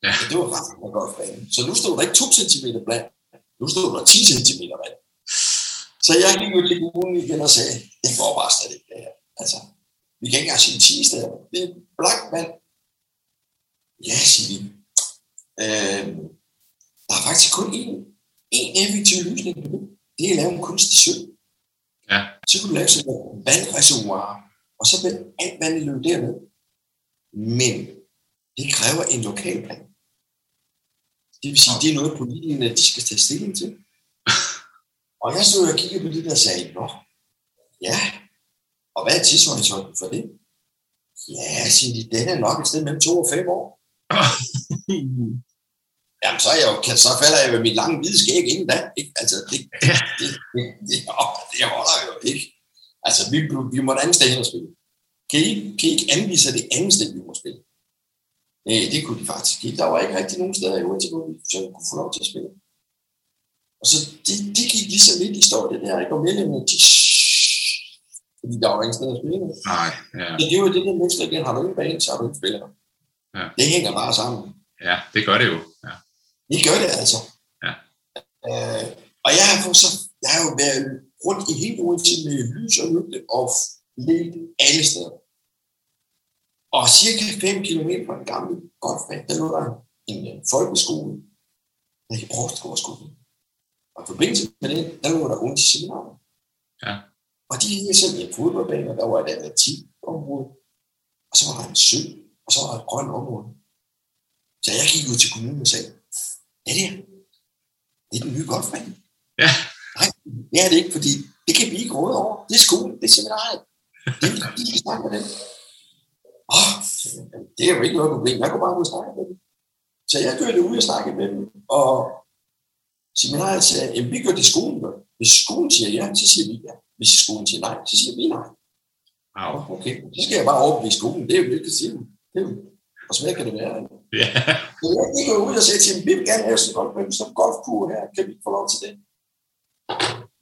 [SPEAKER 3] Ja.
[SPEAKER 2] Det var ret af golfbanen. Så nu stod der ikke 2 cm bland, nu stod der 10 cm vand. Så jeg gik ud til kommunen igen og sagde, det går bare slet ikke det her. Altså, vi kan ikke engang sige 10 steder. Det er blank vand. Ja, siger de. Øh, der er faktisk kun én, én effektiv løsning på det. Det er at lave en kunstig sø.
[SPEAKER 3] Ja.
[SPEAKER 2] Så kunne du lave sådan et vandreservoir, og så vil alt vandet løbe derned. Men det kræver en lokalplan. Det vil sige, det er noget, politikerne de skal tage stilling til. Og jeg stod og kiggede på det der og sagde, Nå, ja, og hvad er tidshorisonten for det? Ja, de, den er nok et sted mellem to og fem år. Jamen, så, er jeg jo, så falder jeg med mit lange hvide skæg inden da. Ikke? Altså, det, det, det, det, det, det holder jo ikke. Altså, vi, vi må et andet sted hen og spille. Kan I, kan I ikke anvise det andet sted, vi må spille? Nej, det kunne de faktisk ikke. Der var ikke rigtig nogen steder i Odense, hvor vi kunne få lov til at spille. Og så de, de gik ligesom lidt i stå, det der, ikke? Og medlemmerne, de fordi der var ingen sted at spille.
[SPEAKER 3] Nej, ja.
[SPEAKER 2] Så det var det der mennesker igen, har du ikke bane, så har du ikke spillere.
[SPEAKER 3] Ja.
[SPEAKER 2] Det hænger bare sammen.
[SPEAKER 3] Ja, det gør det jo. Ja.
[SPEAKER 2] Det gør det altså.
[SPEAKER 3] Ja.
[SPEAKER 2] Øh, og jeg har, så, jeg har jo været rundt i hele Odense med lys og lygte og let alle steder. Og cirka 5 km fra den gamle golfbane, der lå der en, en folkeskole, der hed Brostgårdsskolen. Og i forbindelse med det, der lå der Odense Seminar.
[SPEAKER 3] Ja.
[SPEAKER 2] Og de havde sådan en fodboldbane, der var et atletikområde, og så var der en sø, og så var der et grønt område. Så jeg gik ud til kommunen og sagde, ja det er, det er den nye golfbane.
[SPEAKER 3] Ja.
[SPEAKER 2] Nej, det er det ikke, fordi det kan vi ikke råde over. Det er skolen, det er seminaret. Det er vi skal snakke med dem. Åh, det er jo ikke noget problem. Jeg kunne bare ud og snakke med dem. Så jeg kørte ud og snakke med dem, og seminaret sagde, at vi gør det skolen. Gør. Hvis skolen siger ja, så siger vi ja. Hvis skolen siger nej, så siger vi nej.
[SPEAKER 3] Wow.
[SPEAKER 2] Okay, så skal jeg bare overbevise skolen. Det er jo det, det siger. Det er jo, svært kan det være.
[SPEAKER 3] Ja.
[SPEAKER 2] Så jeg gik ud og sagde til dem, vi vil gerne have sådan en golf, sådan en golfkur her. Kan vi ikke få lov til det?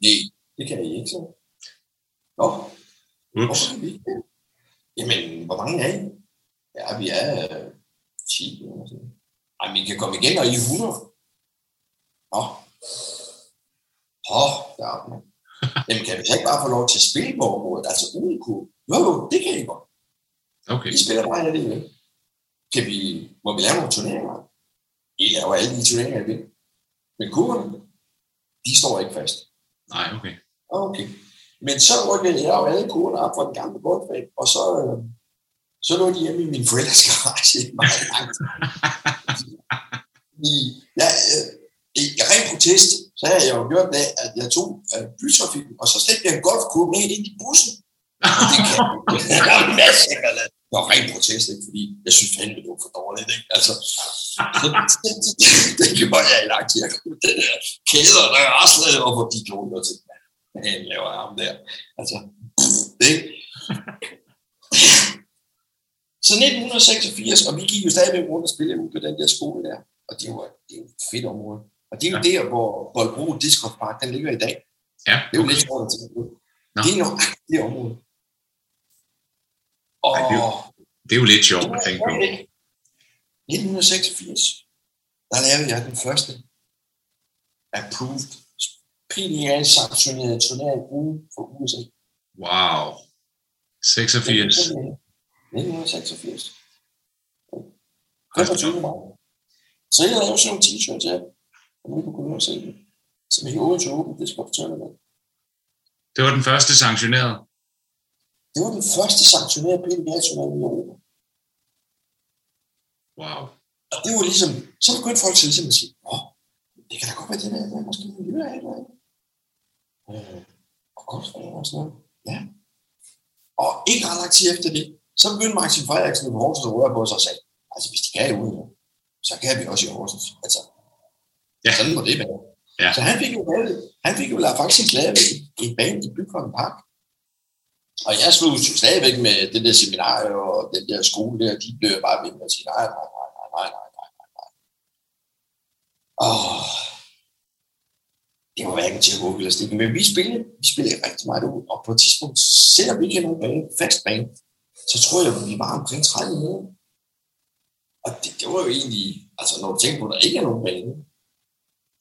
[SPEAKER 2] Nej, det kan I ikke så. Nå,
[SPEAKER 3] Ups.
[SPEAKER 2] hvorfor kan vi ikke det? Jamen, hvor mange er I? Ja, vi er øh, 10 eller sådan. Ej, vi kan komme igen, og I er 100. Nå. Åh, der man. Jamen, kan vi ikke bare få lov til at spille på området? Altså uden kur? Jo, jo, det kan I godt.
[SPEAKER 3] Okay.
[SPEAKER 2] I spiller bare alligevel. kan vi, må vi lave nogle turneringer? I laver alle de turneringer, I vil. Men kurverne, de står ikke fast.
[SPEAKER 3] Nej, okay.
[SPEAKER 2] Okay. Men så rykkede jeg jo alle kurverne op fra den gamle golfbag, og så, øh, så lå de hjemme i min forældres garage meget langt. I, ja, øh, i ren protest, så havde jeg jo gjort det, at jeg tog øh, bytrafikken, og så slæbte jeg en golfkurve med ind i bussen. Det kan jeg masser af Det var ren protest, ikke? fordi jeg synes fandme, det var for dårligt. Ikke? Altså, det, det, det, det gjorde jeg i lang tid. Jeg kunne den der kæder, der raslede over de kloner til. Hvad han laver ham der? Altså, det Så 1986, og vi gik jo stadigvæk rundt og spillede ud på den der skole der. Og det var, det var et fedt område. Og det er jo ja. der, hvor Boldbro Disc Park, den ligger i dag.
[SPEAKER 3] Ja,
[SPEAKER 2] Det er jo lidt sjovt at tænke på.
[SPEAKER 3] Nå.
[SPEAKER 2] Det er nok det område. Og
[SPEAKER 3] Ej, det er Det er jo lidt sjovt at tænke på.
[SPEAKER 2] 1986, der lavede jeg den første approved PDA sanktionerede turnering ude for USA.
[SPEAKER 3] Wow. 86.
[SPEAKER 2] 1986. 25. maj. Så jeg lavede sådan nogle t-shirts her, og se dem. Som i Odense Open, det skal fortælle.
[SPEAKER 3] Det var den første sanktionerede.
[SPEAKER 2] Det var den første sanktionerede PDA-turnering i Europa.
[SPEAKER 3] Wow.
[SPEAKER 2] Og det var ligesom, så begyndte folk til ligesom at sige, åh, det kan da godt være det der, der er måske en miljø af eller. Øh, og golfbaner og sådan noget. Ja. Og ikke ret lang tid efter det, så begyndte Martin Frederiksen i Horsens at røre på sig og sagde, altså hvis de kan i ude, så kan vi også i Horsens. Altså,
[SPEAKER 3] Ja.
[SPEAKER 2] sådan må det være.
[SPEAKER 3] Ja.
[SPEAKER 2] Så han fik jo lavet, han fik jo lavet faktisk lavet en, bane i Bygholm Park. Og jeg slog jo stadigvæk med det der seminarie og den der skole der, de blev bare ved med at sige, nej, nej, nej, nej, nej, nej, nej, nej, nej. Det var hverken til at gå eller stikke. Men vi spillede, vi spillede rigtig meget ud, og på et tidspunkt, selvom vi ikke havde nogen bane, fast bane, så tror jeg, vi var omkring 30 minutter. Og det, det var jo egentlig, altså når du tænker på, at der ikke er nogen bane,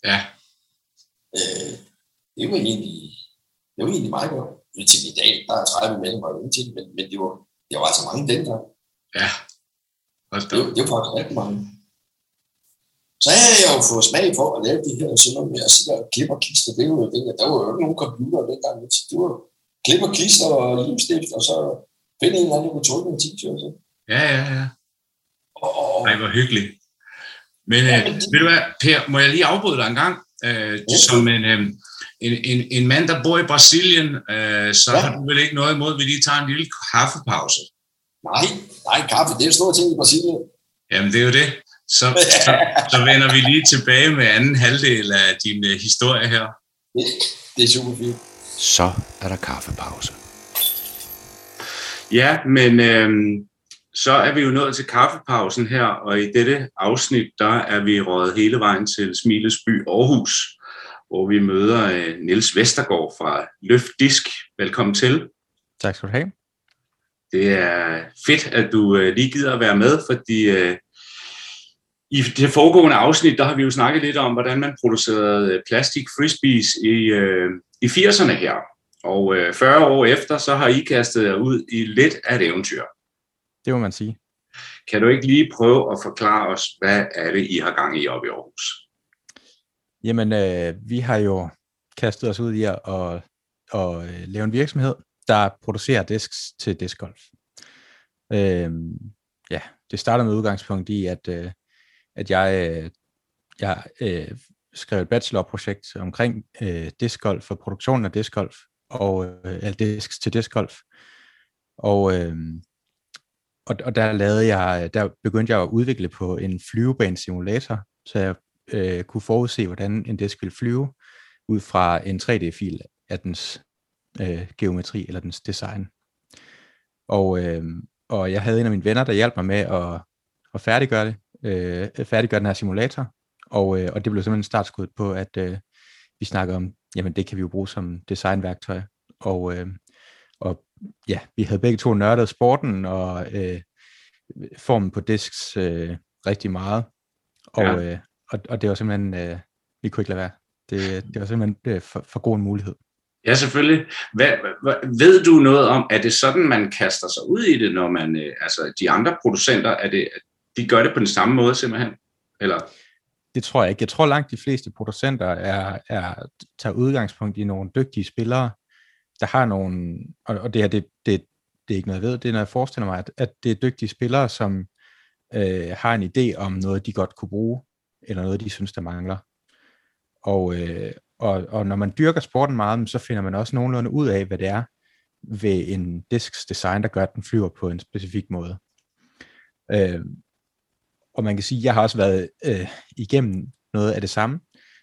[SPEAKER 3] Ja.
[SPEAKER 2] øh, det var egentlig, det var egentlig meget godt. Til i dag, der er 30 mellem og ingenting, men, men det, var, det var altså mange dengang.
[SPEAKER 3] Ja. Hold da
[SPEAKER 2] Det, det var faktisk rigtig mange. Så havde jeg jo fået smag for at lave de her sådan noget med at sidde og klippe og klister. Det var jo det, der var jo ikke nogen computer dengang. Det var klippe og klister og limstift, og så finde en eller anden, der kunne trykke en t-shirt. så.
[SPEAKER 3] Ja, ja, ja.
[SPEAKER 2] Og, og,
[SPEAKER 3] Ej, hvor hyggeligt. Men øh, ved du hvad, Per, må jeg lige afbryde dig en gang? Øh, som en, øh, en, en, en mand, der bor i Brasilien, øh, så
[SPEAKER 2] Ja.
[SPEAKER 3] har du vel ikke noget imod, at vi lige tager en lille kaffepause?
[SPEAKER 2] nej, nej, kaffe, det er en stor ting i Brasilien.
[SPEAKER 3] Jamen, det er jo det. Så, så, så vender vi lige tilbage med anden halvdel af din øh, historie her.
[SPEAKER 2] Det, det er super fint.
[SPEAKER 1] Så er der kaffepause.
[SPEAKER 3] Ja, men øh, så er vi jo nået til kaffepausen her, og i dette afsnit, der er vi røget hele vejen til Smilesby Aarhus, hvor vi møder øh, Niels Vestergaard fra Løft Disk. Velkommen til.
[SPEAKER 4] Tak skal du have.
[SPEAKER 3] Det er fedt, at du øh, lige gider at være med, fordi øh, i det foregående afsnit, der har vi jo snakket lidt om, hvordan man producerede øh, plastik frisbees i, øh, i 80'erne her. Og øh, 40 år efter, så har I kastet jer ud i lidt af et eventyr.
[SPEAKER 4] Det må man sige.
[SPEAKER 3] Kan du ikke lige prøve at forklare os, hvad er det, I har gang i oppe i Aarhus?
[SPEAKER 4] Jamen, øh, vi har jo kastet os ud i at, at, at øh, lave en virksomhed, der producerer disks til discgolf. Øh, ja, det starter med udgangspunkt i, at, øh, at jeg, øh, jeg øh, skrev et bachelorprojekt omkring øh, discgolf og produktionen af discgolf, og øh, eller disks til discgolf. Og, øh, og, og der lavede jeg, der begyndte jeg at udvikle på en flyvebane simulator, så jeg øh, kunne forudse, hvordan en disk ville flyve ud fra en 3D-fil af dens øh, geometri eller dens design. Og, øh, og jeg havde en af mine venner, der hjalp mig med at, at færdiggøre det, øh, færdiggøre den her simulator, og, øh, og det blev simpelthen startskuddet på, at øh, vi snakker om, jamen det kan vi jo bruge som designværktøj, og, øh, og ja, vi havde begge to nørdet sporten og øh, formen på disks øh, rigtig meget, og, Ja. øh, og, og det var simpelthen, øh, vi kunne ikke lade være. Det, det var simpelthen øh, for, for god en mulighed.
[SPEAKER 3] Ja, selvfølgelig. Hvad, hvad, ved du noget om, er det sådan, man kaster sig ud i det, når man, øh, altså de andre producenter, er det, de gør det på den samme måde simpelthen? Eller?
[SPEAKER 4] Det tror jeg ikke. Jeg tror langt de fleste producenter er, er tager udgangspunkt i nogle dygtige spillere, der har nogle, og, og det her, det, det, det er ikke noget, jeg ved, det er noget, jeg forestiller mig, at, at det er dygtige spillere, som øh, har en idé om noget, de godt kunne bruge, eller noget, de synes, der mangler. Og, øh, og, og når man dyrker sporten meget, så finder man også nogenlunde ud af, hvad det er ved en disks design, der gør, at den flyver på en specifik måde. Øh, og man kan sige, at jeg har også været øh, igennem noget af det samme,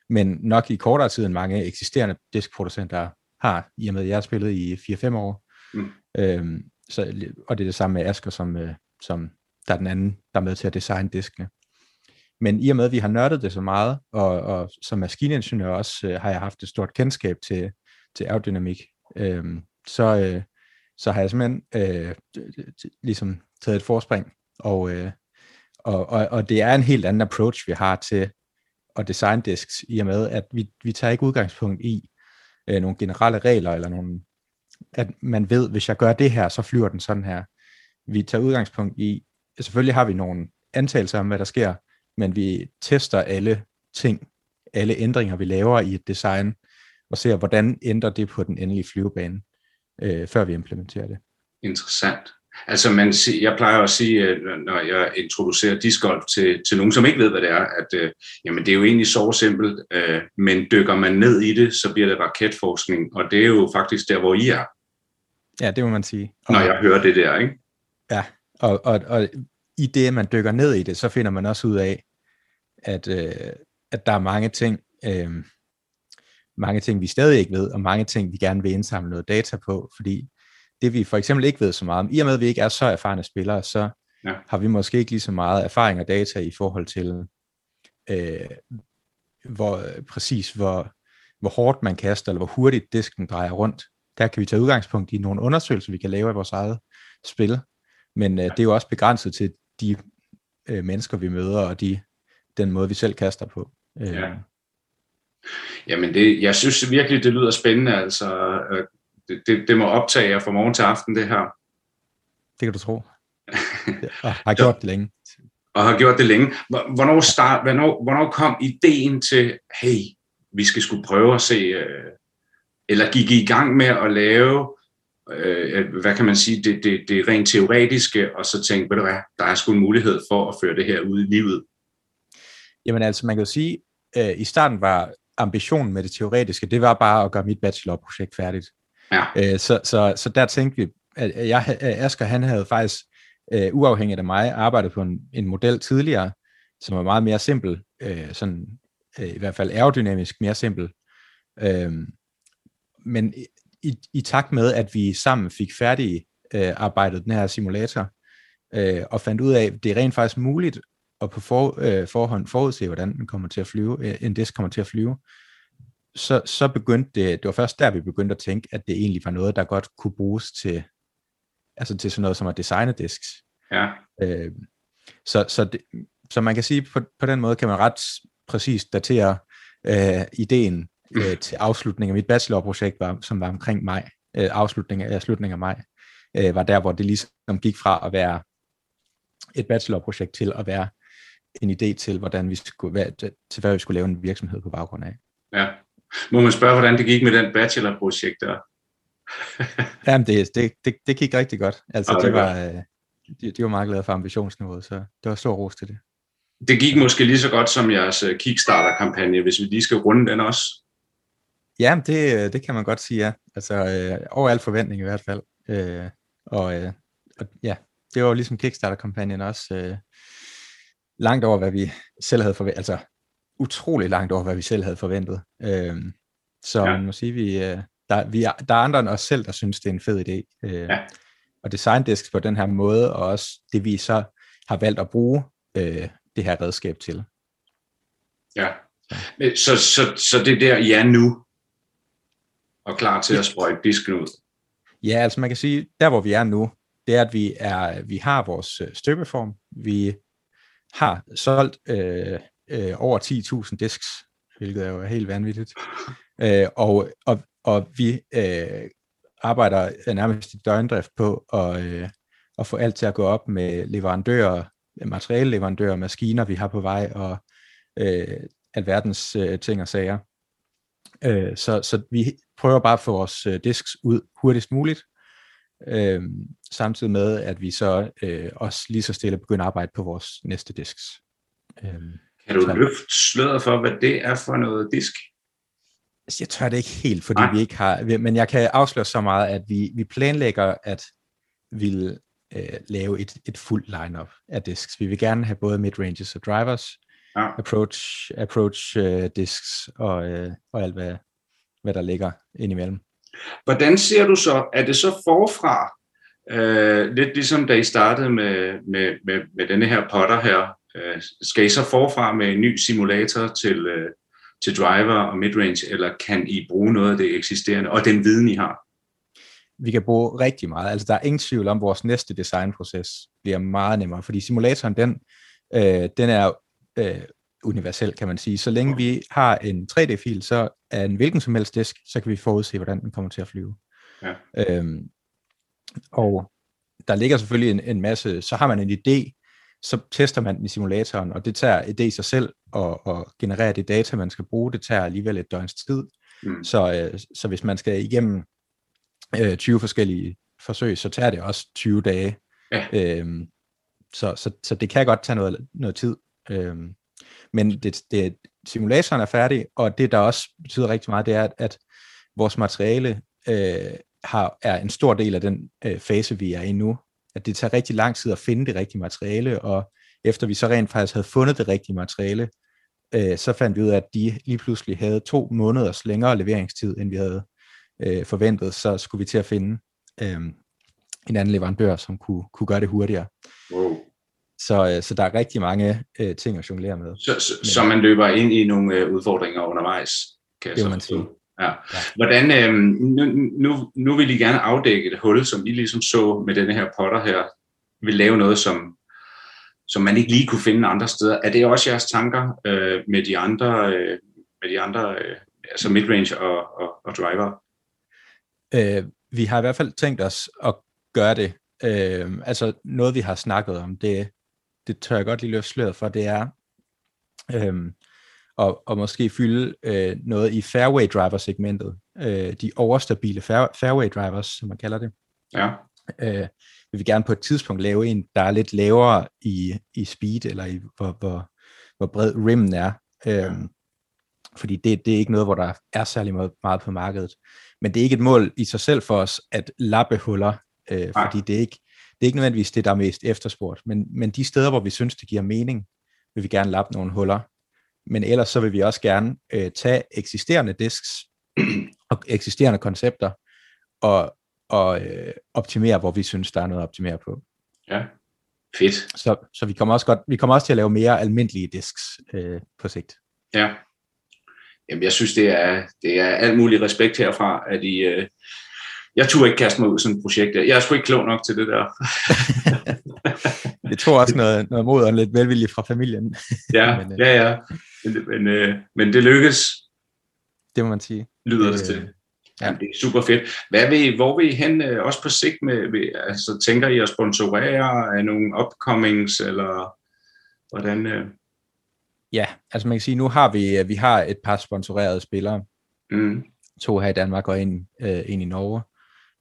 [SPEAKER 4] men nok i kortere tid end mange eksisterende diskproducenter har, i og med at jeg har spillet i 4-5 år. Mm. Øhm, så, og det er det samme med Asker, som, øh, som der er den anden, der er med til at designe diskene. Men i og med, at vi har nørdet det så meget, og, og som maskiningeniør også øh, har jeg haft et stort kendskab til, til aerodynamik, øh, så, øh, så har jeg simpelthen øh, ligesom taget et forspring, og, øh, og, og, og det er en helt anden approach, vi har til at designe disks, i og med, at vi, vi tager ikke udgangspunkt i øh, nogle generelle regler, eller nogle, at man ved, hvis jeg gør det her, så flyver den sådan her. Vi tager udgangspunkt i, selvfølgelig har vi nogle antagelser om, hvad der sker, men vi tester alle ting, alle ændringer, vi laver i et design, og ser, hvordan ændrer det på den endelige flyvebane, øh, før vi implementerer det.
[SPEAKER 3] Interessant. Altså man, jeg plejer at sige, øh, når jeg introducerer discgolf til, til nogen, som ikke ved, hvad det er, at øh, jamen, det er jo egentlig så simpelt, øh, men dykker man ned i det, så bliver det raketforskning, og det er jo faktisk der, hvor I er.
[SPEAKER 4] Ja, det må man sige.
[SPEAKER 3] Og, når jeg hører det der, ikke?
[SPEAKER 4] Ja, og, og, og i det, man dykker ned i det, så finder man også ud af, at, øh, at der er mange ting, øh, mange ting, vi stadig ikke ved, og mange ting, vi gerne vil indsamle noget data på, fordi det vi for eksempel ikke ved så meget om, i og med at vi ikke er så erfarne spillere, så ja. har vi måske ikke lige så meget erfaring og data i forhold til, øh, hvor præcis hvor, hvor hårdt man kaster, eller hvor hurtigt disken drejer rundt. Der kan vi tage udgangspunkt i nogle undersøgelser, vi kan lave af vores eget spil, men øh, det er jo også begrænset til de øh, mennesker, vi møder, og de, den måde, vi selv kaster på. Øh. Ja.
[SPEAKER 3] Jamen, det, jeg synes virkelig, det lyder spændende. Altså, øh, det, det, det må optage jer fra morgen til aften, det her.
[SPEAKER 4] Det kan du tro. og har gjort det længe.
[SPEAKER 3] Og har gjort det længe. Hvornår, start, hvornår, hvornår kom ideen til, hey, vi skal skulle prøve at se, øh, eller gik I i gang med at lave øh, hvad kan man sige, det, det, det rent teoretiske, og så tænke, ved du hvad, der er sgu en mulighed for at føre det her ud i livet.
[SPEAKER 4] Jamen altså, man kan jo sige, øh, i starten var ambitionen med det teoretiske, det var bare at gøre mit bachelorprojekt færdigt. Ja. Øh, så, så, så der tænkte vi, at jeg, Asger, han havde faktisk, øh, uafhængigt af mig, arbejdet på en, en model tidligere, som var meget mere simpel, øh, sådan, øh, i hvert fald aerodynamisk mere simpel. Øh, men i, i takt med, at vi sammen fik færdig øh, arbejdet den her simulator, øh, og fandt ud af, at det er rent faktisk muligt at på for, øh, forhånd forudse, hvordan den kommer til at flyve, øh, en disk kommer til at flyve, så, så begyndte det, det var først der, vi begyndte at tænke, at det egentlig var noget, der godt kunne bruges til, altså til sådan noget som at designe disks.
[SPEAKER 3] Ja.
[SPEAKER 4] Øh, så, så, det, så man kan sige, på, på den måde kan man ret præcist datere øh, ideen øh, til afslutning af mit bachelorprojekt, var, som var omkring maj, øh, afslutning af slutningen af maj, øh, var der, hvor det ligesom gik fra at være et bachelorprojekt til at være en idé til, hvordan vi skulle, hvad, til hvad vi skulle lave en virksomhed på baggrund af.
[SPEAKER 3] Ja. Må man spørge, hvordan det gik med den bachelorprojekt der?
[SPEAKER 4] Jamen, det, det, det, det gik rigtig godt. Altså, det, var, øh, de, de var meget glade for ambitionsniveauet, så det var stor ros til det.
[SPEAKER 3] Det gik måske lige så godt som jeres øh, Kickstarter-kampagne, hvis vi lige skal runde den også.
[SPEAKER 4] Ja, det, det kan man godt sige, ja. Altså, øh, over al forventning i hvert fald. Øh, og, øh, og ja, det var ligesom Kickstarter-kampagnen også øh, langt over, hvad vi selv havde forventet. Altså, utrolig langt over, hvad vi selv havde forventet. Øh, så ja. man må sige, vi, øh, der, vi er, der er andre end os selv, der synes, det er en fed idé. Øh, ja. Og design disks på den her måde, og også det, vi så har valgt at bruge øh, det her redskab til.
[SPEAKER 3] Ja, så, så, så det der, I er nu, og klar til at sprøjte disken ud?
[SPEAKER 4] Ja, altså man kan sige, der hvor vi er nu, det er, at vi, er, vi har vores øh, støbeform. Vi har solgt øh, øh, over 10.000 disks, hvilket er jo helt vanvittigt. Øh, og, og, og vi øh, arbejder nærmest i døgndrift på at, øh, at få alt til at gå op med leverandører materialleverandører, maskiner, vi har på vej, og øh, alverdens øh, ting og sager. Øh, så, så vi prøver bare at få vores øh, disks ud hurtigst muligt, øh, samtidig med, at vi så øh, også lige så stille begynder at arbejde på vores næste disks.
[SPEAKER 3] Øh, kan du løfte sløret for, hvad det er for noget disk?
[SPEAKER 4] Jeg tør det ikke helt, fordi Nej. vi ikke har, men jeg kan afsløre så meget, at vi, vi planlægger at vil øh, lave et, et fuldt lineup af disks. Vi vil gerne have både midranges og drivers, ja. approach, approach uh, disks og, uh, og alt, hvad, hvad der ligger indimellem.
[SPEAKER 3] Hvordan ser du så, er det så forfra, uh, lidt ligesom da I startede med, med, med, med denne her potter her, uh, skal I så forfra med en ny simulator til, uh, til driver og midrange, eller kan I bruge noget af det eksisterende, og den viden I har?
[SPEAKER 4] Vi kan bruge rigtig meget. Altså der er ingen tvivl om, at vores næste designproces bliver meget nemmere, fordi simulatoren, den, øh, den er øh, universel, kan man sige. Så længe vi har en 3D-fil, så er en hvilken som helst disk, så kan vi forudse, hvordan den kommer til at flyve. Ja. Øhm, og der ligger selvfølgelig en, en masse, så har man en idé, så tester man den i simulatoren, og det tager idé i sig selv at, at generere det data, man skal bruge. Det tager alligevel et døgns tid. Mm. Så, øh, så hvis man skal igennem øh, 20 forskellige forsøg, så tager det også 20 dage. Ja. Øhm, så, så, så det kan godt tage noget, noget tid. Øhm, men det, det, simulatoren er færdig, og det, der også betyder rigtig meget, det er, at, at vores materiale øh, har, er en stor del af den øh, fase, vi er i nu. At det tager rigtig lang tid at finde det rigtige materiale, og efter vi så rent faktisk havde fundet det rigtige materiale, øh, så fandt vi ud af, at de lige pludselig havde to måneders længere leveringstid, end vi havde øh, forventet, så skulle vi til at finde øh, en anden leverandør, som kunne, kunne gøre det hurtigere. Wow. Så, øh, så der er rigtig mange øh, ting at jonglere med.
[SPEAKER 3] Så, så, Men, så man løber ind i nogle øh, udfordringer undervejs, kan jeg
[SPEAKER 4] det så man sige.
[SPEAKER 3] Ja. ja. Hvordan, øh, nu, nu, nu vil I gerne afdække et hul, som I ligesom så med denne her potter her, vil lave noget, som, som man ikke lige kunne finde andre steder. Er det også jeres tanker øh, med de andre, øh, med de andre øh, altså midrange og, og, og driver?
[SPEAKER 4] Øh, vi har i hvert fald tænkt os at gøre det. Øh, altså noget, vi har snakket om, det, det tør jeg godt lige løfte sløret for, det er øh, at, at måske fylde øh, noget i fairway driver segmentet. Øh, de overstabile fair, fairway drivers, som man kalder det. Ja. Øh, vi vil gerne på et tidspunkt lave en, der er lidt lavere i, i speed, eller i hvor, hvor, hvor bred rimmen er. Øh, ja. Fordi det, det er ikke noget, hvor der er særlig meget, meget på markedet. Men det er ikke et mål i sig selv for os at lappe huller, øh, fordi det er, ikke, det er ikke nødvendigvis det, der er mest efterspurgt. Men, men de steder, hvor vi synes, det giver mening, vil vi gerne lappe nogle huller. Men ellers så vil vi også gerne øh, tage eksisterende disks og eksisterende koncepter og, og øh, optimere, hvor vi synes, der er noget at optimere på.
[SPEAKER 3] Ja, fedt.
[SPEAKER 4] Så, så vi kommer også godt, vi kommer også til at lave mere almindelige disks øh, på sigt.
[SPEAKER 3] Ja, Jamen, jeg synes, det er, det er alt mulig respekt herfra, at I... Øh, jeg turde ikke kaste mig ud i sådan et projekt. Jeg er sgu ikke klog nok til det der.
[SPEAKER 4] det tog også noget, noget mod og lidt velvilje fra familien.
[SPEAKER 3] ja, men, øh, ja, ja. Men, men, øh, men det lykkes.
[SPEAKER 4] Det må man sige.
[SPEAKER 3] Lyder det, det til. Ja. Jamen, det er super fedt. Hvad vil, hvor vil I hen, øh, også på sigt med, med, altså tænker I at sponsorere af nogle upcomings, eller hvordan? Øh?
[SPEAKER 4] Ja, altså man kan sige, nu har vi, øh, vi har et par sponsorerede spillere. Mm. To her i Danmark og en, øh, en i Norge.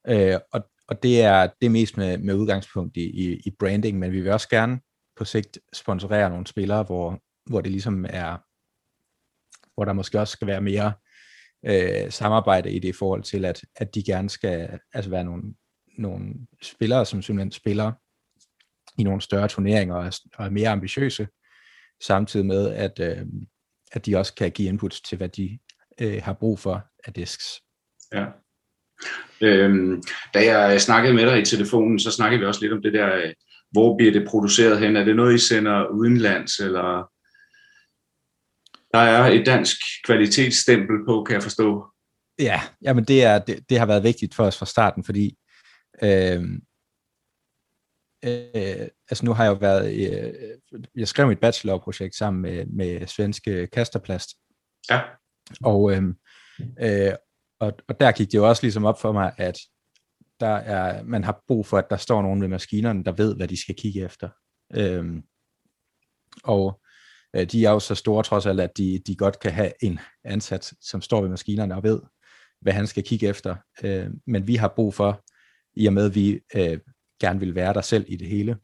[SPEAKER 4] Øh, og, og det er det mest med, med udgangspunkt i, i, i branding, men vi vil også gerne på sigt sponsorere nogle spillere, hvor, hvor det ligesom er, hvor der måske også skal være mere øh, samarbejde i det i forhold til, at, at de gerne skal altså være nogle, nogle spillere, som simpelthen spiller i nogle større turneringer og er, og er mere ambitiøse, samtidig med, at, øh, at de også kan give input til, hvad de øh, har brug for af disks.
[SPEAKER 3] Ja. Øhm, da jeg snakkede med dig i telefonen, så snakkede vi også lidt om det der, øh, hvor bliver det produceret hen? Er det noget, I sender udenlands, eller der er et dansk kvalitetsstempel på, kan jeg forstå?
[SPEAKER 4] Ja, jamen det, er, det, det har været vigtigt for os fra starten, fordi øh, øh, altså nu har jeg jo været, øh, jeg skrev mit bachelorprojekt sammen med, med svenske Kasterplast. Ja. Og, øh, øh, og, og der gik det jo også ligesom op for mig, at der er, man har brug for, at der står nogen ved maskinerne, der ved, hvad de skal kigge efter. Øh, Og øh, de er jo så store trods alt, at de, de godt kan have en ansat, som står ved maskinerne og ved, hvad han skal kigge efter. Øh, men vi har brug for, i og med at vi øh, gerne vil være der selv i det hele,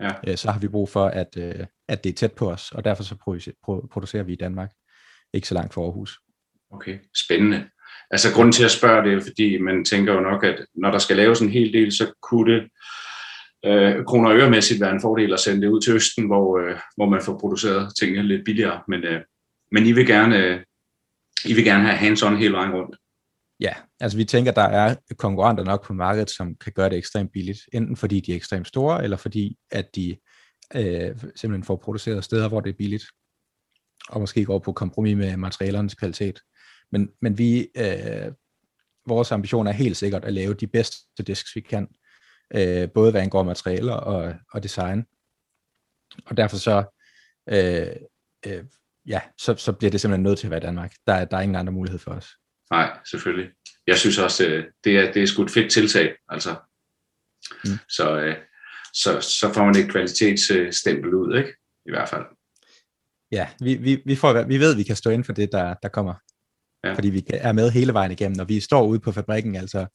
[SPEAKER 3] Ja.
[SPEAKER 4] øh, så har vi brug for, at, øh, at det er tæt på os, og derfor så producerer, pro- producerer vi i Danmark, ikke så langt fra Aarhus.
[SPEAKER 3] Okay, spændende. Altså grunden til at spørge det er, fordi man tænker jo nok, at når der skal laves en hel del, så kunne det øh, kroner og øremæssigt være en fordel at sende det ud til Østen, hvor, øh, hvor man får produceret tingene lidt billigere. Men, øh, men I vil gerne, øh, I vil gerne have hands-on hele vejen rundt.
[SPEAKER 4] Ja, altså vi tænker, der er konkurrenter nok på markedet, som kan gøre det ekstremt billigt, enten fordi de er ekstremt store, eller fordi at de øh, simpelthen får produceret steder, hvor det er billigt, og måske går på kompromis med materialernes kvalitet. Men, men vi, øh, vores ambition er helt sikkert at lave de bedste disks, vi kan, øh, både hvad angår materialer og, og design. Og derfor så, øh, øh, ja, så, så bliver det simpelthen nødt til at være Danmark. Der, der er ingen andre mulighed for os.
[SPEAKER 3] Nej, selvfølgelig. Jeg synes også, øh, det er, det er sgu et fedt tiltag. Altså.
[SPEAKER 4] Mm.
[SPEAKER 3] Mm. Så, øh, så, så får man et kvalitetsstempel ud, ikke? I hvert fald.
[SPEAKER 4] Ja, vi, vi, vi, får, vi ved, at vi kan stå inden for det, der, der kommer. Ja. Fordi vi er med hele vejen igennem, når vi står ude på fabrikken, altså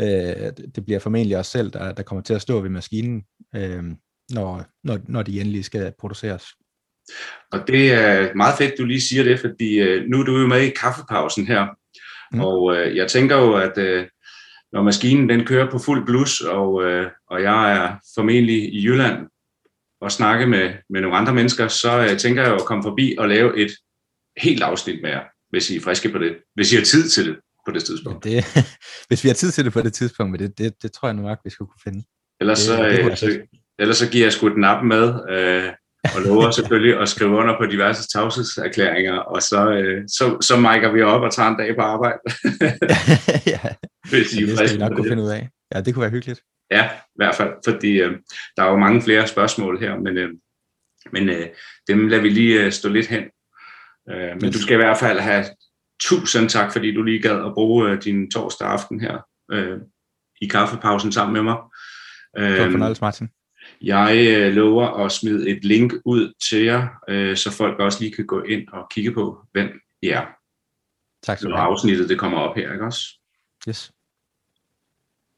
[SPEAKER 4] øh, det bliver formentlig os selv, der, der kommer til at stå ved maskinen, øh, når, når, når de endelig skal produceres.
[SPEAKER 3] Og det er meget fedt, du lige siger det, fordi øh, nu er du jo med i kaffepausen her.
[SPEAKER 4] Mm.
[SPEAKER 3] Og øh, jeg tænker jo, at øh, når maskinen den kører på fuld blus, og, øh, og jeg er formentlig i Jylland og snakke med, med nogle andre mennesker, så øh, tænker jeg jo at komme forbi og lave et helt afsnit med jer, hvis I er friske på det. Hvis I har tid til det på det
[SPEAKER 4] Men
[SPEAKER 3] tidspunkt.
[SPEAKER 4] det, hvis vi har tid til det på det tidspunkt, men det, det, det tror jeg nu nok, vi skulle kunne finde.
[SPEAKER 3] Ellers,
[SPEAKER 4] det-
[SPEAKER 3] så,
[SPEAKER 4] det
[SPEAKER 3] øh, så,
[SPEAKER 4] fedt.
[SPEAKER 3] ellers så giver jeg sgu den app med, øh, og lover selvfølgelig at skrive under på diverse tavshedserklæringer, og så, øh, så, så mic'er vi op og tager en dag på arbejde,
[SPEAKER 4] ja,
[SPEAKER 3] hvis I
[SPEAKER 4] det
[SPEAKER 3] er
[SPEAKER 4] skal vi
[SPEAKER 3] friske
[SPEAKER 4] nok kunne
[SPEAKER 3] det.
[SPEAKER 4] finde ud af. Ja, det kunne være hyggeligt.
[SPEAKER 3] Ja, i hvert fald, fordi øh, der er jo mange flere spørgsmål her, men, øh, men øh, dem lader vi lige øh, stå lidt hen. Øh, men du skal i hvert fald have tusind tak, fordi du lige gad at bruge øh, din torsdag aften her øh, i kaffepausen sammen med mig.
[SPEAKER 4] Det
[SPEAKER 3] Øh,
[SPEAKER 4] fornøjelse, Martin.
[SPEAKER 3] jeg øh, lover at smide et link ud til jer, øh, så folk også lige kan gå ind og kigge på, hvem I er,
[SPEAKER 4] Tak skal du
[SPEAKER 3] når
[SPEAKER 4] have.
[SPEAKER 3] afsnittet det kommer op her, ikke også?
[SPEAKER 4] Yes.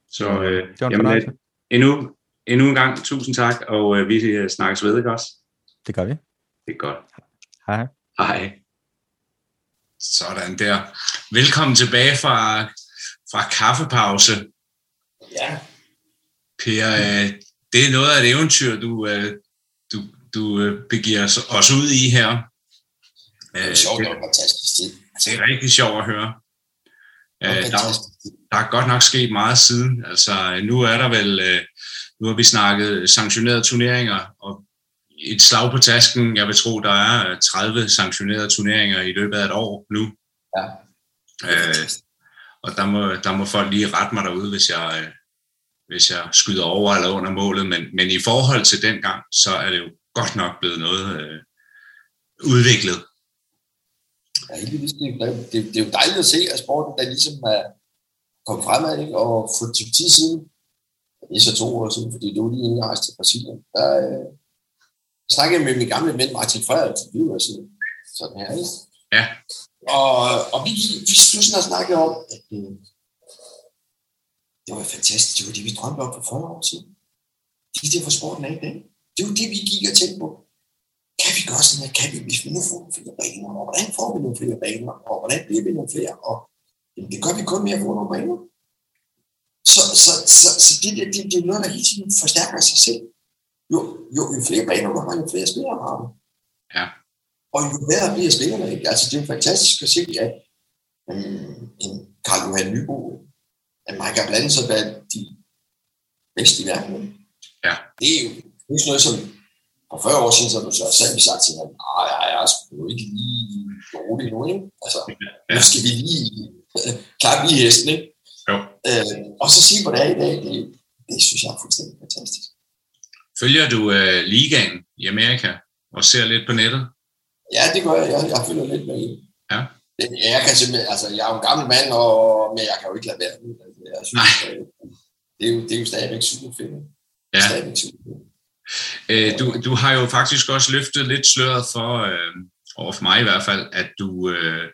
[SPEAKER 3] Så øh,
[SPEAKER 4] Det var en
[SPEAKER 3] jamen, øh, endnu, endnu en gang tusind tak, og øh, vi øh, snakkes ved, ikke også?
[SPEAKER 4] Det gør vi.
[SPEAKER 3] Det er godt.
[SPEAKER 4] Hej.
[SPEAKER 3] Hej. Sådan der. Velkommen tilbage fra, fra kaffepause.
[SPEAKER 2] Ja,
[SPEAKER 3] Per, øh, det er noget af et eventyr, du, øh, du, du øh, begiver os- ud i her.
[SPEAKER 2] det
[SPEAKER 3] Øh,
[SPEAKER 2] er sjovt,
[SPEAKER 3] det
[SPEAKER 2] var en fantastisk tid.
[SPEAKER 3] det er rigtig sjovt at høre. Øh, der, der er godt nok sket meget siden. Altså, nu er der vel, øh, nu har vi snakket sanktionerede turneringer, og et slag på tasken, jeg vil tro, der er 30 sanktionerede turneringer i løbet af et år nu.
[SPEAKER 2] Ja.
[SPEAKER 3] Øh, og der må, der må folk lige rette mig derude, hvis jeg, øh, hvis jeg skyder over eller under målet. Men, men i forhold til dengang, så er det jo godt nok blevet noget øh, udviklet.
[SPEAKER 2] Ja, heldigvis, det, er- det, det, er jo dejligt at se, at sporten der ligesom er kommet fremad, ikke? og for et stykke tid siden, det er så to år siden, fordi det var lige rejste til Brasilien, der øh, snakkede med min gamle ven Martin Frederiksen, vi var sådan, sådan her, ikke?
[SPEAKER 3] Ja.
[SPEAKER 2] Og, og vi, vi stod sådan og snakkede om, at øh, det var fantastisk, det var det, vi drømte om for 40 år siden. Det er det, for sporten er i dag. Det var det, vi gik og tænkte på kan vi gøre sådan her? Kan vi, hvis vi nu får nogle flere baner? Og hvordan får vi nogle flere baner? Og hvordan bliver vi nogle flere? Og jamen, det gør vi kun med at få nogle baner. Så, så, så, så det, det, det, det er noget, der hele tiden forstærker sig selv. Jo, jo, jo flere baner du har, jo flere spillere har du.
[SPEAKER 3] Ja.
[SPEAKER 2] Og jo bedre bliver spillerne. Ikke? Altså, det er jo fantastisk at se, at um, en Karl Johan Nybo, at man kan blande sig blandt de bedste i verden.
[SPEAKER 3] Ja.
[SPEAKER 2] Det er jo det er sådan noget, som for 40 år siden, så du så selv sagt til mig, nej, jeg er sgu ikke lige rolig nu, ikke? Altså,
[SPEAKER 3] Ja.
[SPEAKER 2] nu skal vi lige klappe i hesten, ikke?
[SPEAKER 3] Jo.
[SPEAKER 2] Øh, og så sige, hvor det er i dag, det, det synes jeg er fuldstændig fantastisk.
[SPEAKER 3] Følger du øh, ligaen i Amerika og ser lidt på nettet?
[SPEAKER 2] Ja, det gør jeg. Jeg, jeg følger lidt med i.
[SPEAKER 3] Ja.
[SPEAKER 2] Jeg kan simpelthen, altså, jeg er jo en gammel mand, og, men jeg kan jo ikke lade være. Jeg synes,
[SPEAKER 3] Nej.
[SPEAKER 2] øh, det, er jo, det er jo stadigvæk super fedt.
[SPEAKER 3] Ja.
[SPEAKER 2] Stadigvæk super fedt.
[SPEAKER 3] Øh, du, du har jo faktisk også løftet lidt sløret for, øh, over for mig i hvert fald, at du, øh,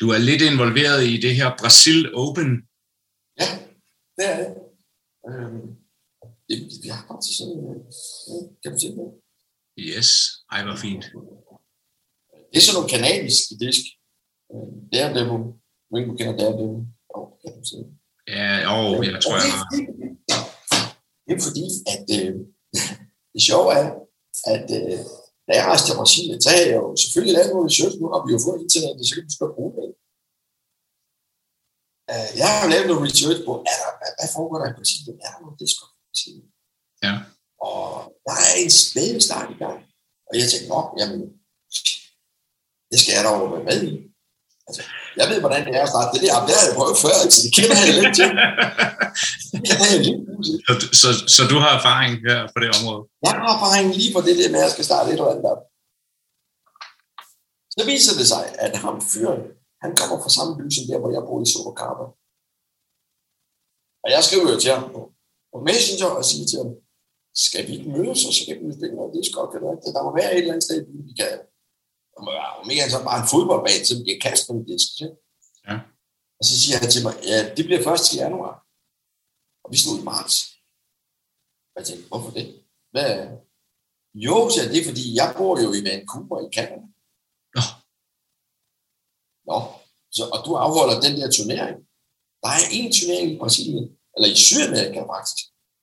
[SPEAKER 3] du er lidt involveret i det her Brasil Open.
[SPEAKER 2] Ja, det er det. Øh, det, vi har faktisk sådan, øh, kan du sige det?
[SPEAKER 3] Yes, ej hvor fint.
[SPEAKER 2] Det er sådan nogle kanadiske disk. Øh, det er det, hun, hun kender det, er det. Oh, kan du sige.
[SPEAKER 3] Ja, jo, jeg tror, jeg har.
[SPEAKER 2] Det er fordi, at øh, det sjove er, at øh, da jeg rejste til Brasilien, så havde jeg jo selvfølgelig lavet nogle research. Nu har vi jo fået internet, så kan vi skal bruge det. Uh, jeg har lavet noget research på, er der, hvad, hvad foregår der i Brasilien? Er der noget disko Brasilien?
[SPEAKER 3] Ja.
[SPEAKER 2] Og der er en spæde start i gang. Og jeg tænkte, nå, jamen, det skal jeg da over være med i. Altså, jeg ved, hvordan det er at starte det der. Det har jeg prøvet før, så det kender jeg lidt til. Det kender jeg lidt til.
[SPEAKER 3] Så, så, så du har erfaring her på det område?
[SPEAKER 2] Jeg har erfaring lige på det der med, at jeg skal starte et eller andet op. Så viser det sig, at ham fyren, han kommer fra samme by som der, hvor jeg bor i Sorocaba. Og jeg skriver jo til ham på, Messenger og siger til ham, skal vi ikke mødes, og så kan vi spille noget disk op, eller Der må være et eller andet sted, vi kan om ikke så bare en fodboldbane, så vi kan kaste nogle disk.
[SPEAKER 3] Ja.
[SPEAKER 2] Og så siger han til mig, ja, det bliver først til januar. Og vi stod i marts. Og jeg tænkte, hvorfor det? Hvad? Jo, så det er fordi, jeg bor jo i Vancouver i Canada.
[SPEAKER 3] Nå.
[SPEAKER 2] Nå, så, og du afholder den der turnering. Der er en turnering i Brasilien, eller i Sydamerika faktisk,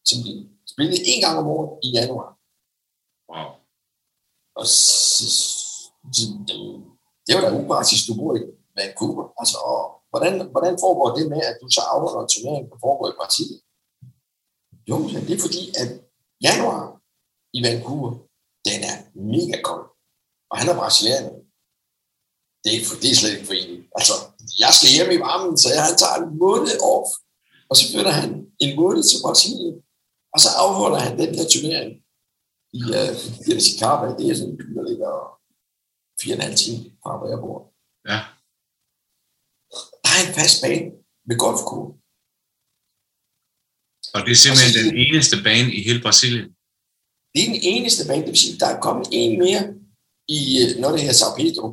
[SPEAKER 2] som bliver spillet en gang om året i januar.
[SPEAKER 3] Wow.
[SPEAKER 2] Og det var da upraktisk, du bor i Vancouver. Altså, og hvordan, hvordan foregår det med, at du så afholder en turnering, der foregår i Brasilien? Jo, det er fordi, at januar i Vancouver, den er mega kold. Og han er brasilianer. Det er, det er slet ikke for en. Altså, jeg skal hjem i varmen, så han tager en måned off, og så flytter han en måned til Brasilien, og så afholder han den der turnering i uh, Piracicaba. Det er sådan en by, der ligger fire og en halv time fra, hvor jeg bor.
[SPEAKER 3] Ja.
[SPEAKER 2] Der er en fast bane med golfkugle.
[SPEAKER 3] Og det er simpelthen den eneste bane i hele Brasilien?
[SPEAKER 2] Det er den eneste bane, det vil sige, der er kommet en mere i noget, der hedder Sao Pedro,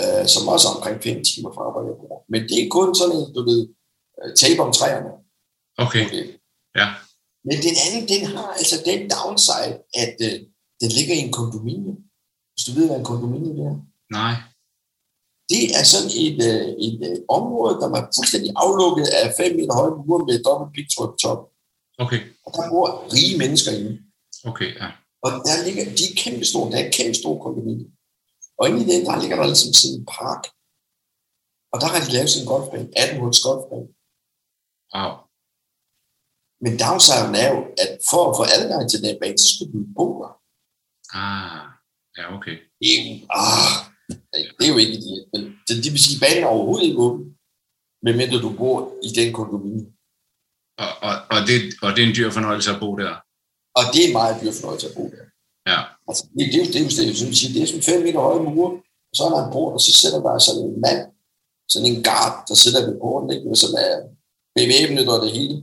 [SPEAKER 2] øh, som også er omkring 5 timer fra, hvor jeg bor. Men det er kun sådan en, du ved, tape om træerne.
[SPEAKER 3] Okay, ja.
[SPEAKER 2] Men den anden, den har altså den downside, at øh, den ligger i en kondominium. Hvis du ved, hvad en kondominium er.
[SPEAKER 3] Nej.
[SPEAKER 2] Det er sådan et, øh, et, et område, der er fuldstændig aflukket af 5 meter høje mure med dobbelt pigtråd på top.
[SPEAKER 3] Okay.
[SPEAKER 2] Og der bor rige mennesker inde.
[SPEAKER 3] Okay, ja.
[SPEAKER 2] Og der ligger, de er kæmpe store, der er kæmpe store kondominium. Og inde i den, der ligger der ligesom sådan en park. Og der har de lavet sådan en golfbane, 18 huls golfbane.
[SPEAKER 3] Wow.
[SPEAKER 2] Men downsiden er jo, at for at få adgang til den bane, så skal du bo der.
[SPEAKER 3] Ah, ja, okay.
[SPEAKER 2] Det er jo, ah, det er jo ikke det. Men det, det vil sige, at banen er overhovedet ikke åben, medmindre du bor i den kondominium.
[SPEAKER 3] Og, og, og, det, og det er en dyr fornøjelse at bo der?
[SPEAKER 2] Og det er en meget dyr fornøjelse at bo der.
[SPEAKER 3] Ja.
[SPEAKER 2] Altså, det, det, er det, det, jo, som siger, det er sådan 5 meter høje mure, og så er der en port, og så sætter der sådan en mand, sådan en guard, der sidder ved porten, ikke, som er bevæbnet og det hele.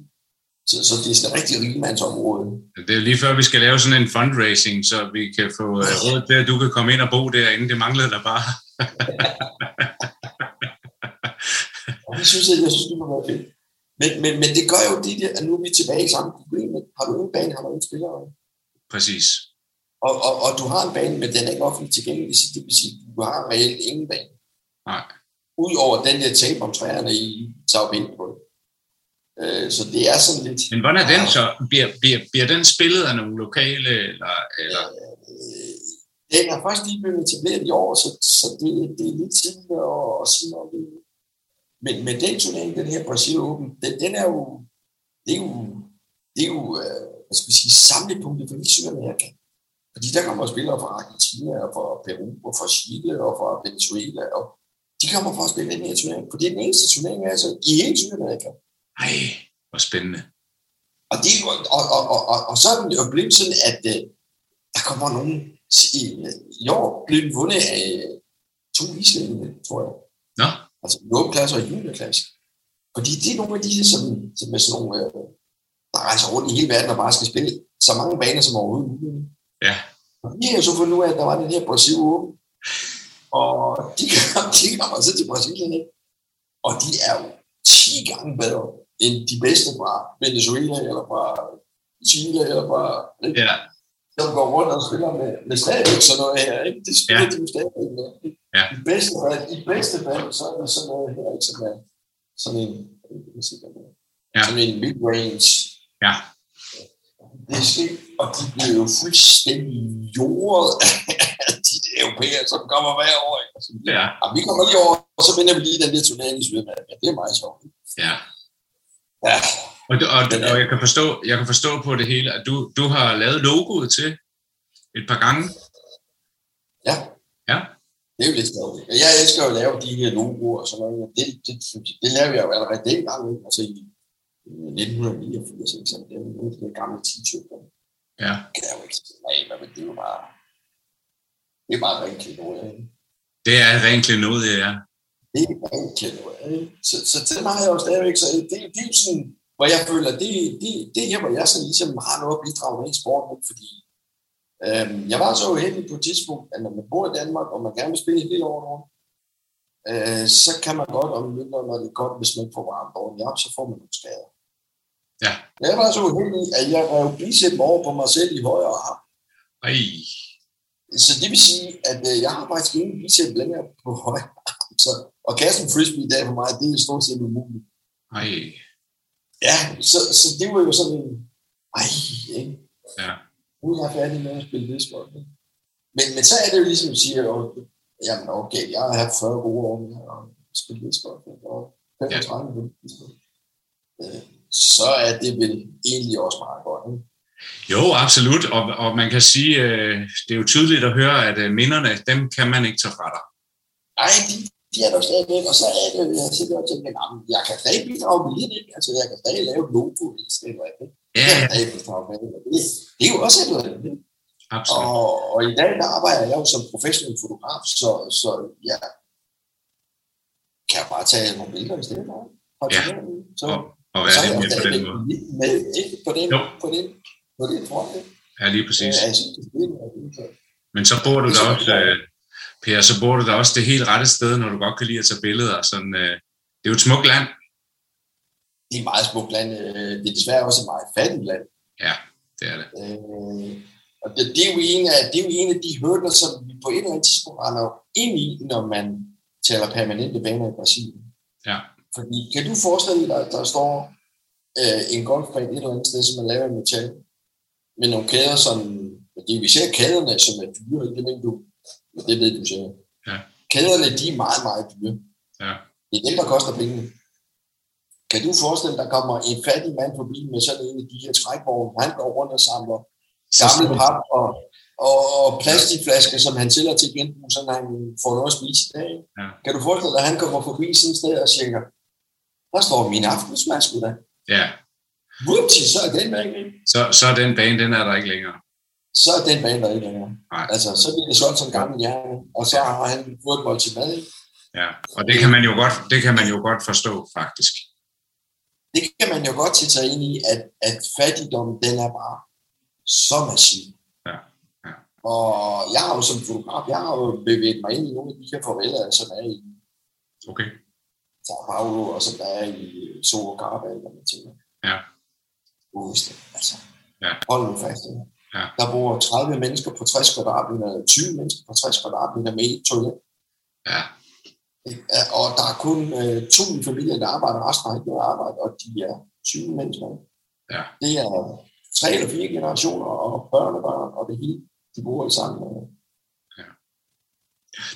[SPEAKER 2] Så, så det er sådan et rigtig rigmandsområde.
[SPEAKER 3] Det er lige før, vi skal lave sådan en fundraising, så vi kan få uh, råd til, at du kan komme ind og bo derinde. Det manglede der bare.
[SPEAKER 2] og det synes jeg, jeg synes, det må være fedt. Men, men, men det gør jo det der, at nu er vi tilbage i samme problem. Har du en bane, har du en spiller.
[SPEAKER 3] Præcis.
[SPEAKER 2] Og, og, og du har en bane, men den er ikke offentligt tilgængelig. Det vil sige, du har reelt ingen bane.
[SPEAKER 3] Nej.
[SPEAKER 2] Udover den der tape om træerne i Pedro. Øh, så det er sådan lidt...
[SPEAKER 3] Men hvordan er den så? Bliver, bliver, bliver den spillet af nogle lokale? Eller, eller?
[SPEAKER 2] Øh, den er først lige blevet etableret i år, så, så det, det er lidt tidligt at, at sige noget om det. Men, men den turnering, den her Brasil Open, den, den er jo, det er jo, det er jo øh, hvad skal vi sige, samlepunktet for hele Sydamerika. Fordi der kommer spillere fra Argentina, og fra Peru, og fra Chile, og fra Venezuela, og de kommer for at spille den her turnering. For det er den eneste turnering, altså i hele Sydamerika.
[SPEAKER 3] Ej, hvor spændende.
[SPEAKER 2] Og, det, og, og, og, og, og, og så er den jo blevet sådan, at uh, der kommer nogen i, i år blev den vundet af to islændinge, tror jeg.
[SPEAKER 3] Nå.
[SPEAKER 2] Altså jordklasse og juniorklasse. Fordi det er nogle af de, som, som er sådan nogle, der rejser rundt i hele verden og bare skal spille så mange baner som overhovedet muligt.
[SPEAKER 3] Ja.
[SPEAKER 2] Og de har jo så fundet ud af, at der var den her Brasil Open. Og de, de kommer så til Brasilien, ikke? Og de er jo 10 gange bedre end de bedste fra Venezuela, eller fra Chile, eller fra... Ikke?
[SPEAKER 3] Ja.
[SPEAKER 2] De går rundt og spiller med, med stadigvæk sådan noget her, ikke? Det spiller
[SPEAKER 3] Ja.
[SPEAKER 2] de jo stadigvæk med. ikke?
[SPEAKER 3] Ja.
[SPEAKER 2] I bedste fald, i bedste fald, så er det sådan noget her, ikke? Som er sådan en,
[SPEAKER 3] Ja.
[SPEAKER 2] sådan en mid-range.
[SPEAKER 3] Ja.
[SPEAKER 2] Det er sket, og de bliver jo fuldstændig jordet af de der europæere, som kommer hver år. Ikke? Så,
[SPEAKER 3] Ja.
[SPEAKER 2] og vi kommer lige over, og så vinder vi lige den der turnering i. Ja, det er meget sjovt.
[SPEAKER 3] Ja.
[SPEAKER 2] Ja,
[SPEAKER 3] Og, og, og jeg, kan forstå, jeg kan forstå på det hele, at du, du har lavet logoet til et par gange.
[SPEAKER 2] ja.
[SPEAKER 3] Ja.
[SPEAKER 2] Det er jo lidt sjovt. Jeg elsker at lave de her logoer og sådan noget. Det, det, det, det lavede jeg jo allerede dengang, altså i i 1989, ikke? Det er jo nogle af de der gamle t-shirts.
[SPEAKER 3] Ja.
[SPEAKER 2] Det jeg jo ikke af, men det er jo bare, det er bare rent klenode, ikke?
[SPEAKER 3] Det er rent klenodie, ja.
[SPEAKER 2] Det er ikke? Så, så den har jeg jo stadigvæk, så det, det er jo sådan, hvor jeg føler, det, det, det er her, hvor jeg sådan ligesom har noget at bidrage med i sporten, fordi øhm, jeg var så uheldig på et tidspunkt, at når man bor i Danmark, og man gerne vil spille hele året rundt, øh, så kan man godt om vinteren, når det er godt, hvis man får varmt ordentligt op, så får man nogle skader.
[SPEAKER 3] Ja.
[SPEAKER 2] Jeg var så uheldig, at jeg rev bicep over på mig selv i højre arm.
[SPEAKER 3] Ej.
[SPEAKER 2] Så det vil sige, at øh, jeg har faktisk ingen bicep længere på højre arm. Så, og en frisbee i dag for mig, det er stort set umuligt.
[SPEAKER 3] Ej.
[SPEAKER 2] Ja, så, så det var jo sådan en, ej, ikke?
[SPEAKER 3] Ja.
[SPEAKER 2] Nu er jeg færdig med at spille ikke? Men, men så er det jo ligesom at sige, at jamen okay, jeg har haft 40 gode år med at spille ikke? og 35 ja. Øh, Så er det vel egentlig også meget godt. Ikke?
[SPEAKER 3] Jo, absolut. Og, og man kan sige, øh, det er jo tydeligt at høre, at øh, minderne, dem kan man ikke tage fra dig.
[SPEAKER 2] Ej, de, de er der stadigvæk, og så er det, jeg sidder og tænker, jamen, jeg kan stadig bidrage med lidt, ikke? Altså, jeg kan stadig lave logo, i stedet for det.
[SPEAKER 3] Ja,
[SPEAKER 2] Jeg kan
[SPEAKER 3] ja,
[SPEAKER 2] stadig bidrage med det. Det, det er jo også et eller andet, ikke?
[SPEAKER 3] absolut.
[SPEAKER 2] Og, og i dag, der arbejder jeg jo som professionel fotograf, så, så jeg kan bare tage nogle billeder i stedet for.
[SPEAKER 3] Ja.
[SPEAKER 2] Så,
[SPEAKER 3] Og, og
[SPEAKER 2] er jeg
[SPEAKER 3] med på den måde.
[SPEAKER 2] med, ikke? På den,
[SPEAKER 3] Jo.
[SPEAKER 2] på den, på den front, ikke?
[SPEAKER 3] Ja, lige præcis.
[SPEAKER 2] Ja, jeg synes, det er fedt.
[SPEAKER 3] Men så bor du
[SPEAKER 2] Det er
[SPEAKER 3] også, øh, Per, så bor du der også det helt rette sted, når du godt kan lide at tage billeder. Sådan, øh, det er jo et smukt land.
[SPEAKER 2] Det er et meget smukt land. øh, Det er desværre også et meget fattigt land.
[SPEAKER 3] Ja, det er det.
[SPEAKER 2] Øh, og det, det, er jo en af, det er jo en af de hurdler, som vi på et eller andet tidspunkt render ind i, når man taler permanente baner i Brasilien.
[SPEAKER 3] Ja.
[SPEAKER 2] Fordi kan du forestille dig, at der står øh, en golfbane et eller andet sted, som er lavet af metal, med nogle kæder, som, det vi ser kæderne, som er dyre, ikke? det ved du, men det ved du selv.
[SPEAKER 3] Ja.
[SPEAKER 2] Kæderne, de er meget, meget dyre.
[SPEAKER 3] Ja.
[SPEAKER 2] Det er dem, der koster pengene. Kan du forestille dig, der kommer en fattig mand forbi med sådan en af de her trækvogne, han går rundt og samler gamle pap og, og, og plastikflasker, som han sælger til genbrug, så han får noget at spise i dag.
[SPEAKER 3] Ja.
[SPEAKER 2] Kan du forestille dig, at han kommer forbi sådan et sted og siger, der står min aftensmad, sgu da.
[SPEAKER 3] Ja,
[SPEAKER 2] Whoopty, så er den væk,
[SPEAKER 3] så, så er den bane, den er der ikke længere.
[SPEAKER 2] Så er den bane der ikke længere.
[SPEAKER 3] Nej.
[SPEAKER 2] Altså, så bliver det solgt som gammel hjerne, og så har han fået et måltid mad?
[SPEAKER 3] Ja, og det kan man jo godt, det kan man jo godt forstå, faktisk.
[SPEAKER 2] Det kan man jo godt tage ind i, at, at fattigdommen, den er bare så massiv.
[SPEAKER 3] Ja, ja.
[SPEAKER 2] Og jeg har jo som fotograf, jeg har jo bevæget mig ind i nogle af de her farveler, som er i
[SPEAKER 3] Okay.
[SPEAKER 2] Sao Paulo, og som der er i Sorocaba, eller hvad man tænker.
[SPEAKER 3] Ja.
[SPEAKER 2] Det, altså.
[SPEAKER 3] Ja.
[SPEAKER 2] Hold nu fast. ikke?
[SPEAKER 3] Ja.
[SPEAKER 2] Der bor 30 mennesker på 60 kvadratmeter, 20 mennesker på 60 kvadratmeter med et toilet.
[SPEAKER 3] Ja,
[SPEAKER 2] Og der er kun øh, to i familien, der arbejder, resten har ikke noget arbejde, og de er 20 mennesker.
[SPEAKER 3] Ja.
[SPEAKER 2] Det er tre eller fire generationer, og børnebørn, og det hele, de bor i sammen.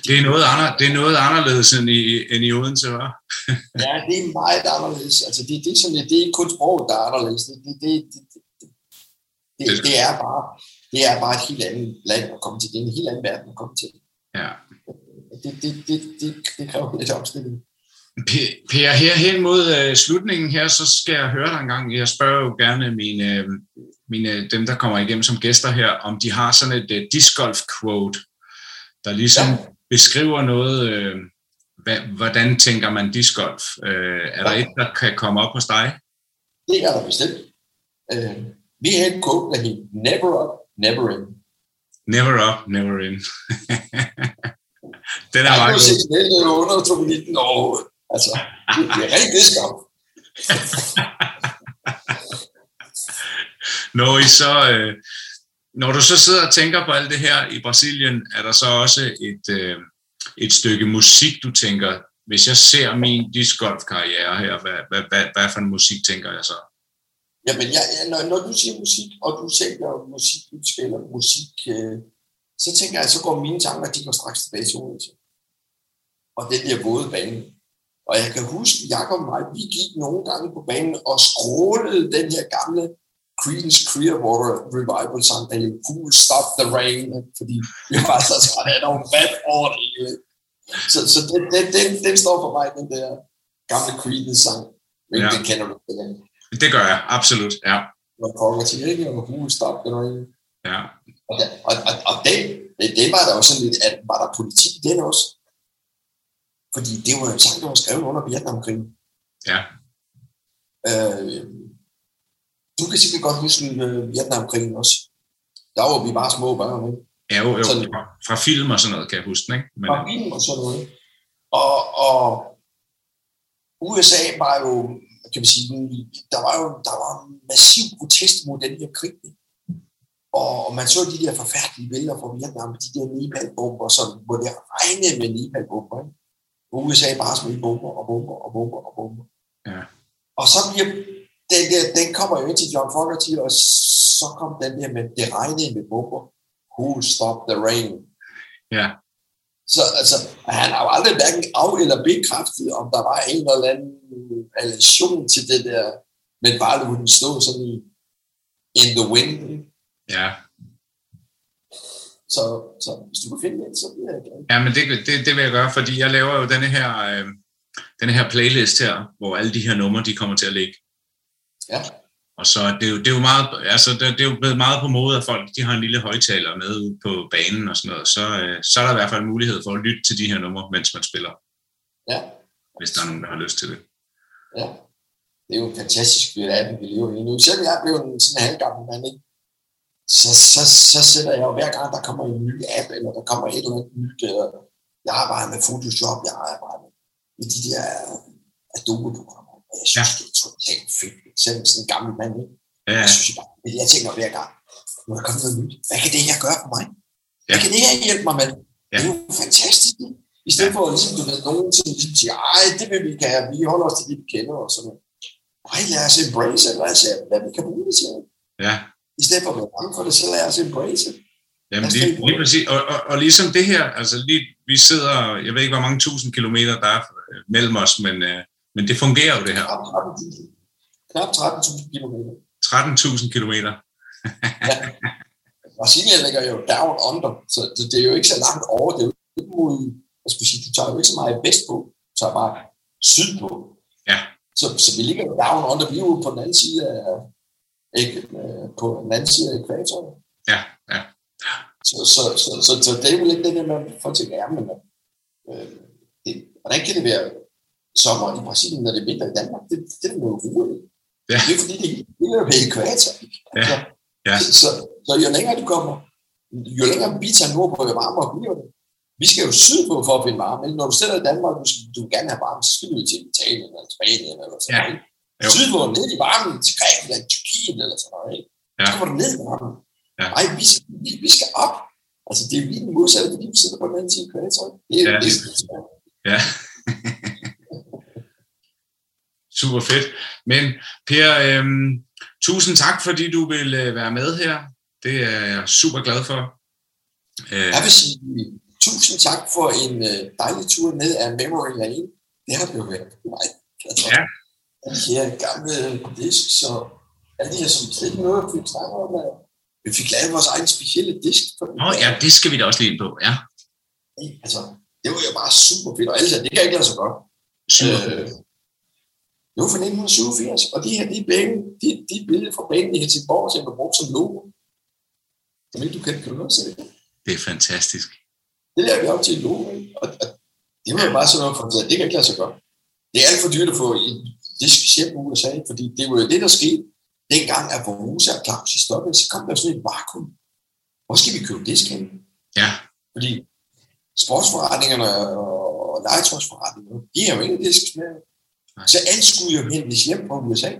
[SPEAKER 3] det er noget, andre, det er noget anderledes end i, end i Odense, hva'?
[SPEAKER 2] Ja, det er meget anderledes. Altså, det, det, er sådan, det er ikke kun sproget, der er anderledes. Det, det, det, det, det, er bare, det er bare et helt andet land at komme til. Det er en helt anden verden at komme til.
[SPEAKER 3] Ja.
[SPEAKER 2] Det, det, det, det, det kræver lidt omstilling.
[SPEAKER 3] Per, her hen mod øh, slutningen her, så skal jeg høre dig en gang. Jeg spørger jo gerne mine, øh, mine, dem, der kommer igennem som gæster her, om de har sådan et uh, discgolf quote, der ligesom ja. Beskriver noget, øh, hvad, hvordan tænker man discgolf? Øh, er der
[SPEAKER 2] Ja.
[SPEAKER 3] et, der kan komme op hos dig?
[SPEAKER 2] Det er der bestemt. Øh, vi havde en quote, der hed, never up, never in.
[SPEAKER 3] Never up, never in. Den er meget god.
[SPEAKER 2] seksuelle undertryk i den overhovedet. Altså, det er rent diskam.
[SPEAKER 3] Når, I så, øh, når du så sidder og tænker på alt det her i Brasilien, er der så også et, øh, et stykke musik, du tænker, hvis jeg ser min discgolf-karriere her, hvad, hvad, hvad, hvad for en musik tænker jeg så?
[SPEAKER 2] Jamen, jeg, når, når du siger musik, og du tænker musik, du spiller musik, øh, så tænker jeg, så går mine tanker, de går straks tilbage til Odense. Og den der våde bane. Og jeg kan huske, Jacob og mig, vi gik nogle gange på banen og skrålede den her gamle Creedence Clearwater Revival sang, der hed Cool Stop the Rain, fordi vi var så trætte af nogle bad over det hele. Så, så den, den, den, den står for mig, den der gamle Creedence sang. Men
[SPEAKER 3] Ja.
[SPEAKER 2] den kender du ikke.
[SPEAKER 3] Det gør jeg, absolut, ja.
[SPEAKER 2] Når Pokker til ikke, og Cool Stop the Rain.
[SPEAKER 3] ja.
[SPEAKER 2] Og, og, og, og det, det var der sådan lidt, at var der politik i den også? Fordi det var jo en sang, der var skrevet under Vietnamkrigen.
[SPEAKER 3] Ja.
[SPEAKER 2] Øh, du kan sikkert godt huske øh, Vietnamkrigen også. Der var vi bare små børn, ikke?
[SPEAKER 3] Ja, jo, jo.
[SPEAKER 2] Sådan-
[SPEAKER 3] Fra, fra film og sådan noget, kan jeg huske den, ikke? Men,
[SPEAKER 2] Fra film og sådan noget. Og, og USA var jo, kan vi sige, der var jo der var en massiv protest mod den her krig. Og, og man så de der forfærdelige billeder fra Vietnam, de der Nepal-bomber, som, hvor det regnede med Nepal-bomber. Hvor USA bare smed bomber og bomber og bomber og bomber.
[SPEAKER 3] Ja.
[SPEAKER 2] Og så bliver den, der, den kommer jo ind til John Fogerty, og så kom den der med, det regnede med bomber. Who stop the rain?
[SPEAKER 3] ja,
[SPEAKER 2] Så altså, han har jo aldrig hverken af- eller bekræftet, om der var en eller anden relation til det der, men bare den stå sådan i in the wind.
[SPEAKER 3] ja.
[SPEAKER 2] Så, så hvis du kan finde det, så bliver jeg glad.
[SPEAKER 3] Ja, men det, det, det vil jeg gøre, fordi jeg laver jo denne her, øh, denne her playlist her, hvor alle de her numre, de kommer til at ligge.
[SPEAKER 2] Ja.
[SPEAKER 3] Og så det er jo, det er jo meget, altså det, det er jo blevet meget på mode, at folk de har en lille højtaler med ude på banen og sådan noget. Så, øh, så er der i hvert fald mulighed for at lytte til de her numre, mens man spiller,
[SPEAKER 2] Ja,
[SPEAKER 3] hvis der er nogen, der har lyst til det.
[SPEAKER 2] ja. Det er jo en fantastisk verden, vi lever i nu. Selvom jeg er blevet en sådan halvgammel mand, ikke? Så, så, så sætter jeg jo hver gang, der kommer en ny app, eller der kommer et eller andet nyt, eller jeg arbejder med Photoshop, jeg arbejder med, med de der Adobe-programmer. Og Jeg synes, ja. det er totalt fedt. Selv sådan en gammel mand, ikke?
[SPEAKER 3] Ja,
[SPEAKER 2] Jeg synes bare, er det, jeg tænker hver gang. Nu er der kommet noget nyt. Hvad kan det her gøre for mig? Hvad
[SPEAKER 3] Ja.
[SPEAKER 2] kan det her hjælpe mig med?
[SPEAKER 3] Ja.
[SPEAKER 2] Det er jo fantastisk. I stedet for, at ligesom, du ved, nogen som ligesom siger, ej, det vil vi ikke have, vi holder os til det, vi kender og sådan noget. Ej, lad os embrace det, lad os se, hvad vi kan bruge det til.
[SPEAKER 3] ja.
[SPEAKER 2] I stedet for at være bange for det, så lad os embrace det.
[SPEAKER 3] Jamen lige, lige præcis. Og, og, og ligesom det her, altså lige, vi sidder, jeg ved ikke, hvor mange tusind kilometer der er øh, mellem os, men, øh, men det fungerer jo det her.
[SPEAKER 2] Knap 13.000. Knap 13.000 kilometer.
[SPEAKER 3] 13.000 kilometer.
[SPEAKER 2] Brasilien ligger jo down under, så det, det, er jo ikke så langt over. Det er jo ikke mod, skal vi sige, du tager jo ikke så meget vestpå, du tager bare sydpå.
[SPEAKER 3] Ja.
[SPEAKER 2] Så, så vi ligger jo down under, vi er jo på den anden side af, ikke, på den anden side af ekvatoren.
[SPEAKER 3] Ja, ja.
[SPEAKER 2] Så, så, så, så, så, det er jo lidt det der med, at folk tænker, ja, men øh, det, hvordan kan det være sommer i Brasilien, når det er vinter i Danmark? Det, det er noget roligt.
[SPEAKER 3] Ja.
[SPEAKER 2] Det er fordi, det hele er ved ekvator.
[SPEAKER 3] Ja. Ja.
[SPEAKER 2] Så, så, så jo længere du kommer, jo længere vi tager nordpå, jo varmere bliver det. Vi skal jo sydpå for at finde varme. Når du sætter i Danmark, du, skal, du vil gerne have varme, så skal du til Italien eller Spanien eller sådan
[SPEAKER 3] Ja.
[SPEAKER 2] noget.
[SPEAKER 3] Jo.
[SPEAKER 2] Sydpå, ned i varmen til Grækenland, Tyrkiet eller sådan noget. Ikke?
[SPEAKER 3] Ja.
[SPEAKER 2] Så kommer du ned i varmen.
[SPEAKER 3] Ja.
[SPEAKER 2] Ej, vi skal, vi, vi skal op. Altså, det er lige den modsatte, fordi vi sidder på den anden side af. Det er
[SPEAKER 3] Ja,
[SPEAKER 2] det.
[SPEAKER 3] Ja. Super fedt. Men Per, øhm, tusind tak, fordi du vil øh, være med her. Det er jeg super glad for. Øh,
[SPEAKER 2] Jeg vil sige tusind tak for en øh, dejlig tur ned af Memory Lane. Det har jo været mig. Altså,
[SPEAKER 3] Ja.
[SPEAKER 2] De her gamle disk, så alle de her, som slet ikke noget, vi snakker om, at vi fik lavet vores egen specielle disk. Den her.
[SPEAKER 3] ja, det skal vi da også lige ind på. Ja,
[SPEAKER 2] Altså, det var jo bare super fedt, og sagde, det kan ikke lade sig godt.
[SPEAKER 3] super.
[SPEAKER 2] Øh, det var fra 1987, og de her, de, bane, de, de billeder fra banen i Helsingborg, som var brugt som logo. Som ikke du kan, kan du også se det?
[SPEAKER 3] Det er fantastisk.
[SPEAKER 2] Det lavede vi op til en logo, ikke? og, og det var jo bare sådan noget, for det kan ikke lade sig gøre. Det er alt for dyrt at få en disk hjem i USA, fordi det var jo det, der skete. dengang at Borussia og Claus stoppede, så kom der sådan et vakuum. Hvor skal vi købe disk hen?
[SPEAKER 3] Ja.
[SPEAKER 2] Fordi sportsforretningerne og legetøjsforretningerne, de har jo disk med. Så alt skulle jo hentes hjem fra USA.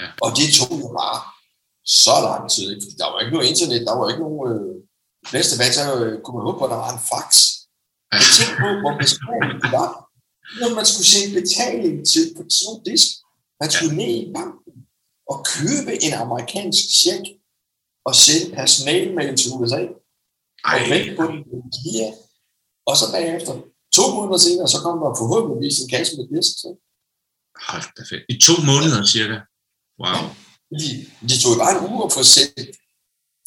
[SPEAKER 3] Ja.
[SPEAKER 2] Og det tog jo bare så lang tid. Fordi der var ikke noget internet, der var ikke nogen... Øh, næste dag, så øh, kunne man håbe på, at der var en fax. Jeg tænkte på, hvor beskrevet det var. Når man skulle sende betaling til på sådan en disk, man skulle ned i banken og købe en amerikansk check og sende personalmail til USA.
[SPEAKER 3] Ej,
[SPEAKER 2] Og på den her. Og så bagefter, to måneder senere, så kom der forhåbentligvis en kasse med disk. Så.
[SPEAKER 3] Hold da fedt. I to måneder cirka. Wow.
[SPEAKER 2] Fordi det tog jo bare en uge at få sendt,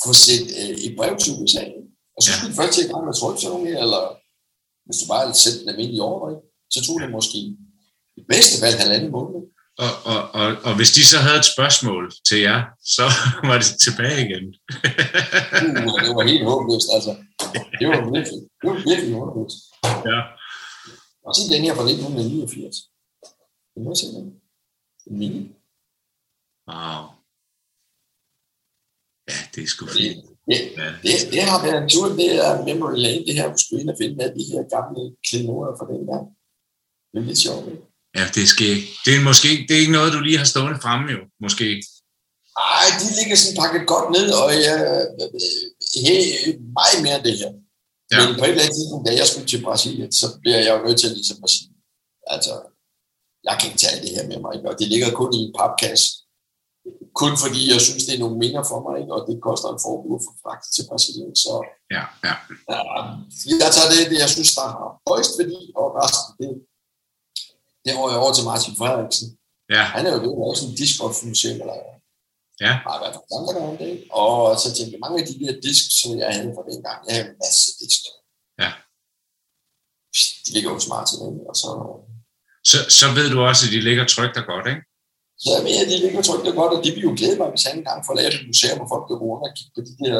[SPEAKER 2] få sendt øh, et brev til USA. Og så
[SPEAKER 3] Ja.
[SPEAKER 2] skulle du først til i gang med her, eller hvis du bare havde sendt den almindelige ordre, så tog det måske i bedste fald halvanden måned.
[SPEAKER 3] Og, og, og, og hvis de så havde et spørgsmål til jer, så var det tilbage igen.
[SPEAKER 2] Uh, det var helt håbløst, altså. Det var virkelig, det var virkelig håbløst.
[SPEAKER 3] ja.
[SPEAKER 2] Og så den her fra 1989. Det må jeg simpelthen. En mini.
[SPEAKER 3] Wow. Ja, det er sgu
[SPEAKER 2] Det,
[SPEAKER 3] fint.
[SPEAKER 2] det,
[SPEAKER 3] Ja.
[SPEAKER 2] det, det har været en tur, det er memory lane, det her, skulle ind og finde alle de her gamle klenoder fra den gang. Det er lidt sjovt, ikke?
[SPEAKER 3] Ja, det skal ikke. Det er måske det er ikke noget, du lige har stående fremme jo, måske.
[SPEAKER 2] Ej, de ligger sådan pakket godt ned, og jeg hey, meget mere end det her.
[SPEAKER 3] Ja.
[SPEAKER 2] Ja. Men på et eller andet tidspunkt, da jeg skulle til Brasilien, så bliver jeg jo nødt til at ligesom at sige, altså, jeg kan ikke tage det her med mig, ikke? og det ligger kun i en papkasse. Kun fordi jeg synes, det er nogle minder for mig, ikke? og det koster en formue for fragt til Brasilien. Så
[SPEAKER 3] Ja, ja.
[SPEAKER 2] ja, jeg tager det, det, jeg synes, der har højst værdi, og resten, det, det går jeg over til Martin Frederiksen.
[SPEAKER 3] Ja,
[SPEAKER 2] Han er jo ved at lave sådan en discgolf-museum, eller
[SPEAKER 3] ja.
[SPEAKER 2] har været for tankerne om det. Og så tænkte jeg, mange af de der disk, som jeg havde fra dengang, jeg havde en masse disk.
[SPEAKER 3] Ja.
[SPEAKER 2] De ligger hos Martin, og så,
[SPEAKER 3] Så, så ved du også, at de ligger trygt og godt, ikke?
[SPEAKER 2] så jeg ved, at de ligger trygt og godt, og det vil jo glæde mig, hvis han engang får lavet et museum, hvor folk kan rundt og kigge på de der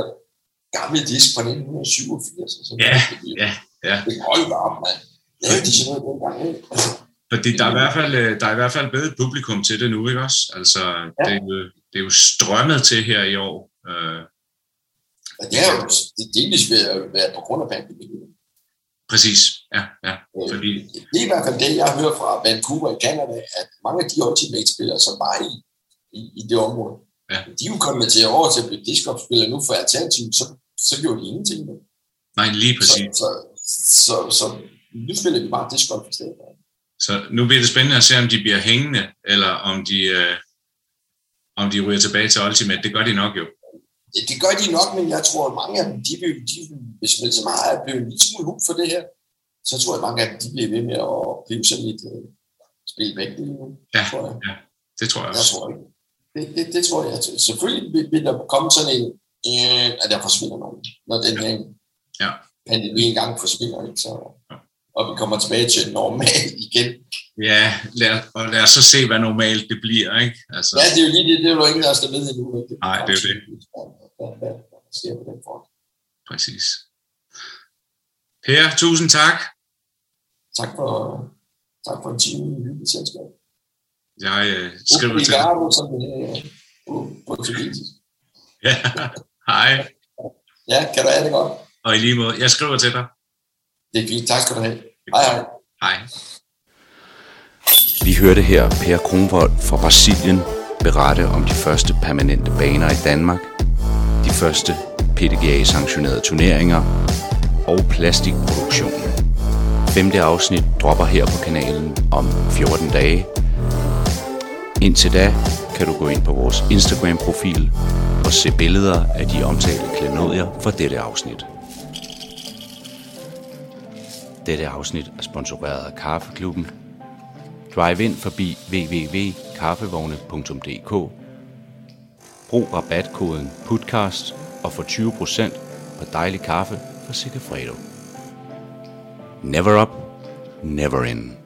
[SPEAKER 2] gamle disk fra 1987. Og sådan
[SPEAKER 3] Ja,
[SPEAKER 2] noget.
[SPEAKER 3] ja, ja.
[SPEAKER 2] Det kan holde bare op, mand. Lavede de sådan noget dengang, ikke? Altså,
[SPEAKER 3] Fordi der er, i hvert fald, øh, der er i hvert fald et publikum til det nu, ikke også? Altså,
[SPEAKER 2] Ja.
[SPEAKER 3] det, er jo, det er jo strømmet til her i år. Øh,
[SPEAKER 2] og det er jo det er delvis ved at være på grund af pandemien.
[SPEAKER 3] Præcis, ja, ja.
[SPEAKER 2] Øh,
[SPEAKER 3] Fordi,
[SPEAKER 2] Det er i hvert fald det, jeg hørt fra Vancouver i Canada, at mange af de Ultimate-spillere, som var i, i, i det område,
[SPEAKER 3] Ja.
[SPEAKER 2] de er jo til over til at blive discgolf-spillere nu for alternativ, så, så gjorde de ingenting. med.
[SPEAKER 3] nej, lige
[SPEAKER 2] Så,
[SPEAKER 3] præcis.
[SPEAKER 2] så, så, så, nu spiller de bare discgolf i stedet.
[SPEAKER 3] Så nu bliver det spændende at se, om de bliver hængende, eller om de, øh, om de ryger tilbage til Ultimate. Det gør de nok jo.
[SPEAKER 2] Det, det gør de nok, men jeg tror, at mange af dem, de de, hvis man så meget er blevet en lille smule hooked for det her, så tror jeg, at mange af dem, de bliver ved med at blive sådan lidt uh, spil væk lige nu.
[SPEAKER 3] Ja,
[SPEAKER 2] tror jeg.
[SPEAKER 3] Det tror jeg
[SPEAKER 2] Jeg
[SPEAKER 3] også.
[SPEAKER 2] tror ikke. Det, det, det tror jeg. Selvfølgelig vil, der komme sådan en, øh, at der forsvinder nogen, når den her
[SPEAKER 3] Ja.
[SPEAKER 2] pandemi engang forsvinder. Ikke? Så,
[SPEAKER 3] Ja.
[SPEAKER 2] og vi kommer tilbage til normal igen.
[SPEAKER 3] Ja, lad, og lad os så se, hvad normalt det bliver, ikke? Altså,
[SPEAKER 2] Ja, det er jo lige det. Det er jo ingen af os, der ved endnu.
[SPEAKER 3] Nej, det er jo det.
[SPEAKER 2] Hvad, hvad, hvad der sker på den front.
[SPEAKER 3] præcis. Per, tusind tak.
[SPEAKER 2] Tak for, tak for en time i hyggeligt selskab.
[SPEAKER 3] Jeg øh, skriver til dig.
[SPEAKER 2] Obrigado, som det er på portugisisk.
[SPEAKER 3] Ja, hej.
[SPEAKER 2] Ja, kan du have det godt?
[SPEAKER 3] Og i lige måde, jeg skriver til dig.
[SPEAKER 2] Det er fint. Tak skal du have. Hej, hej.
[SPEAKER 3] Hej.
[SPEAKER 1] Vi hørte her Per Kronvold fra Brasilien berette om de første permanente baner i Danmark, første PDGA-sanktionerede turneringer og plastikproduktion. Femte afsnit dropper her på kanalen om 14 dage. Indtil da kan du gå ind på vores Instagram-profil og se billeder af de omtalte klenodier fra dette afsnit. Dette afsnit er sponsoreret af Kaffeklubben. Drive ind forbi www.kaffevogne.dk Brug rabatkoden PUDCAST og få 20% på dejlig kaffe fra Sigafredo. Never up, never in.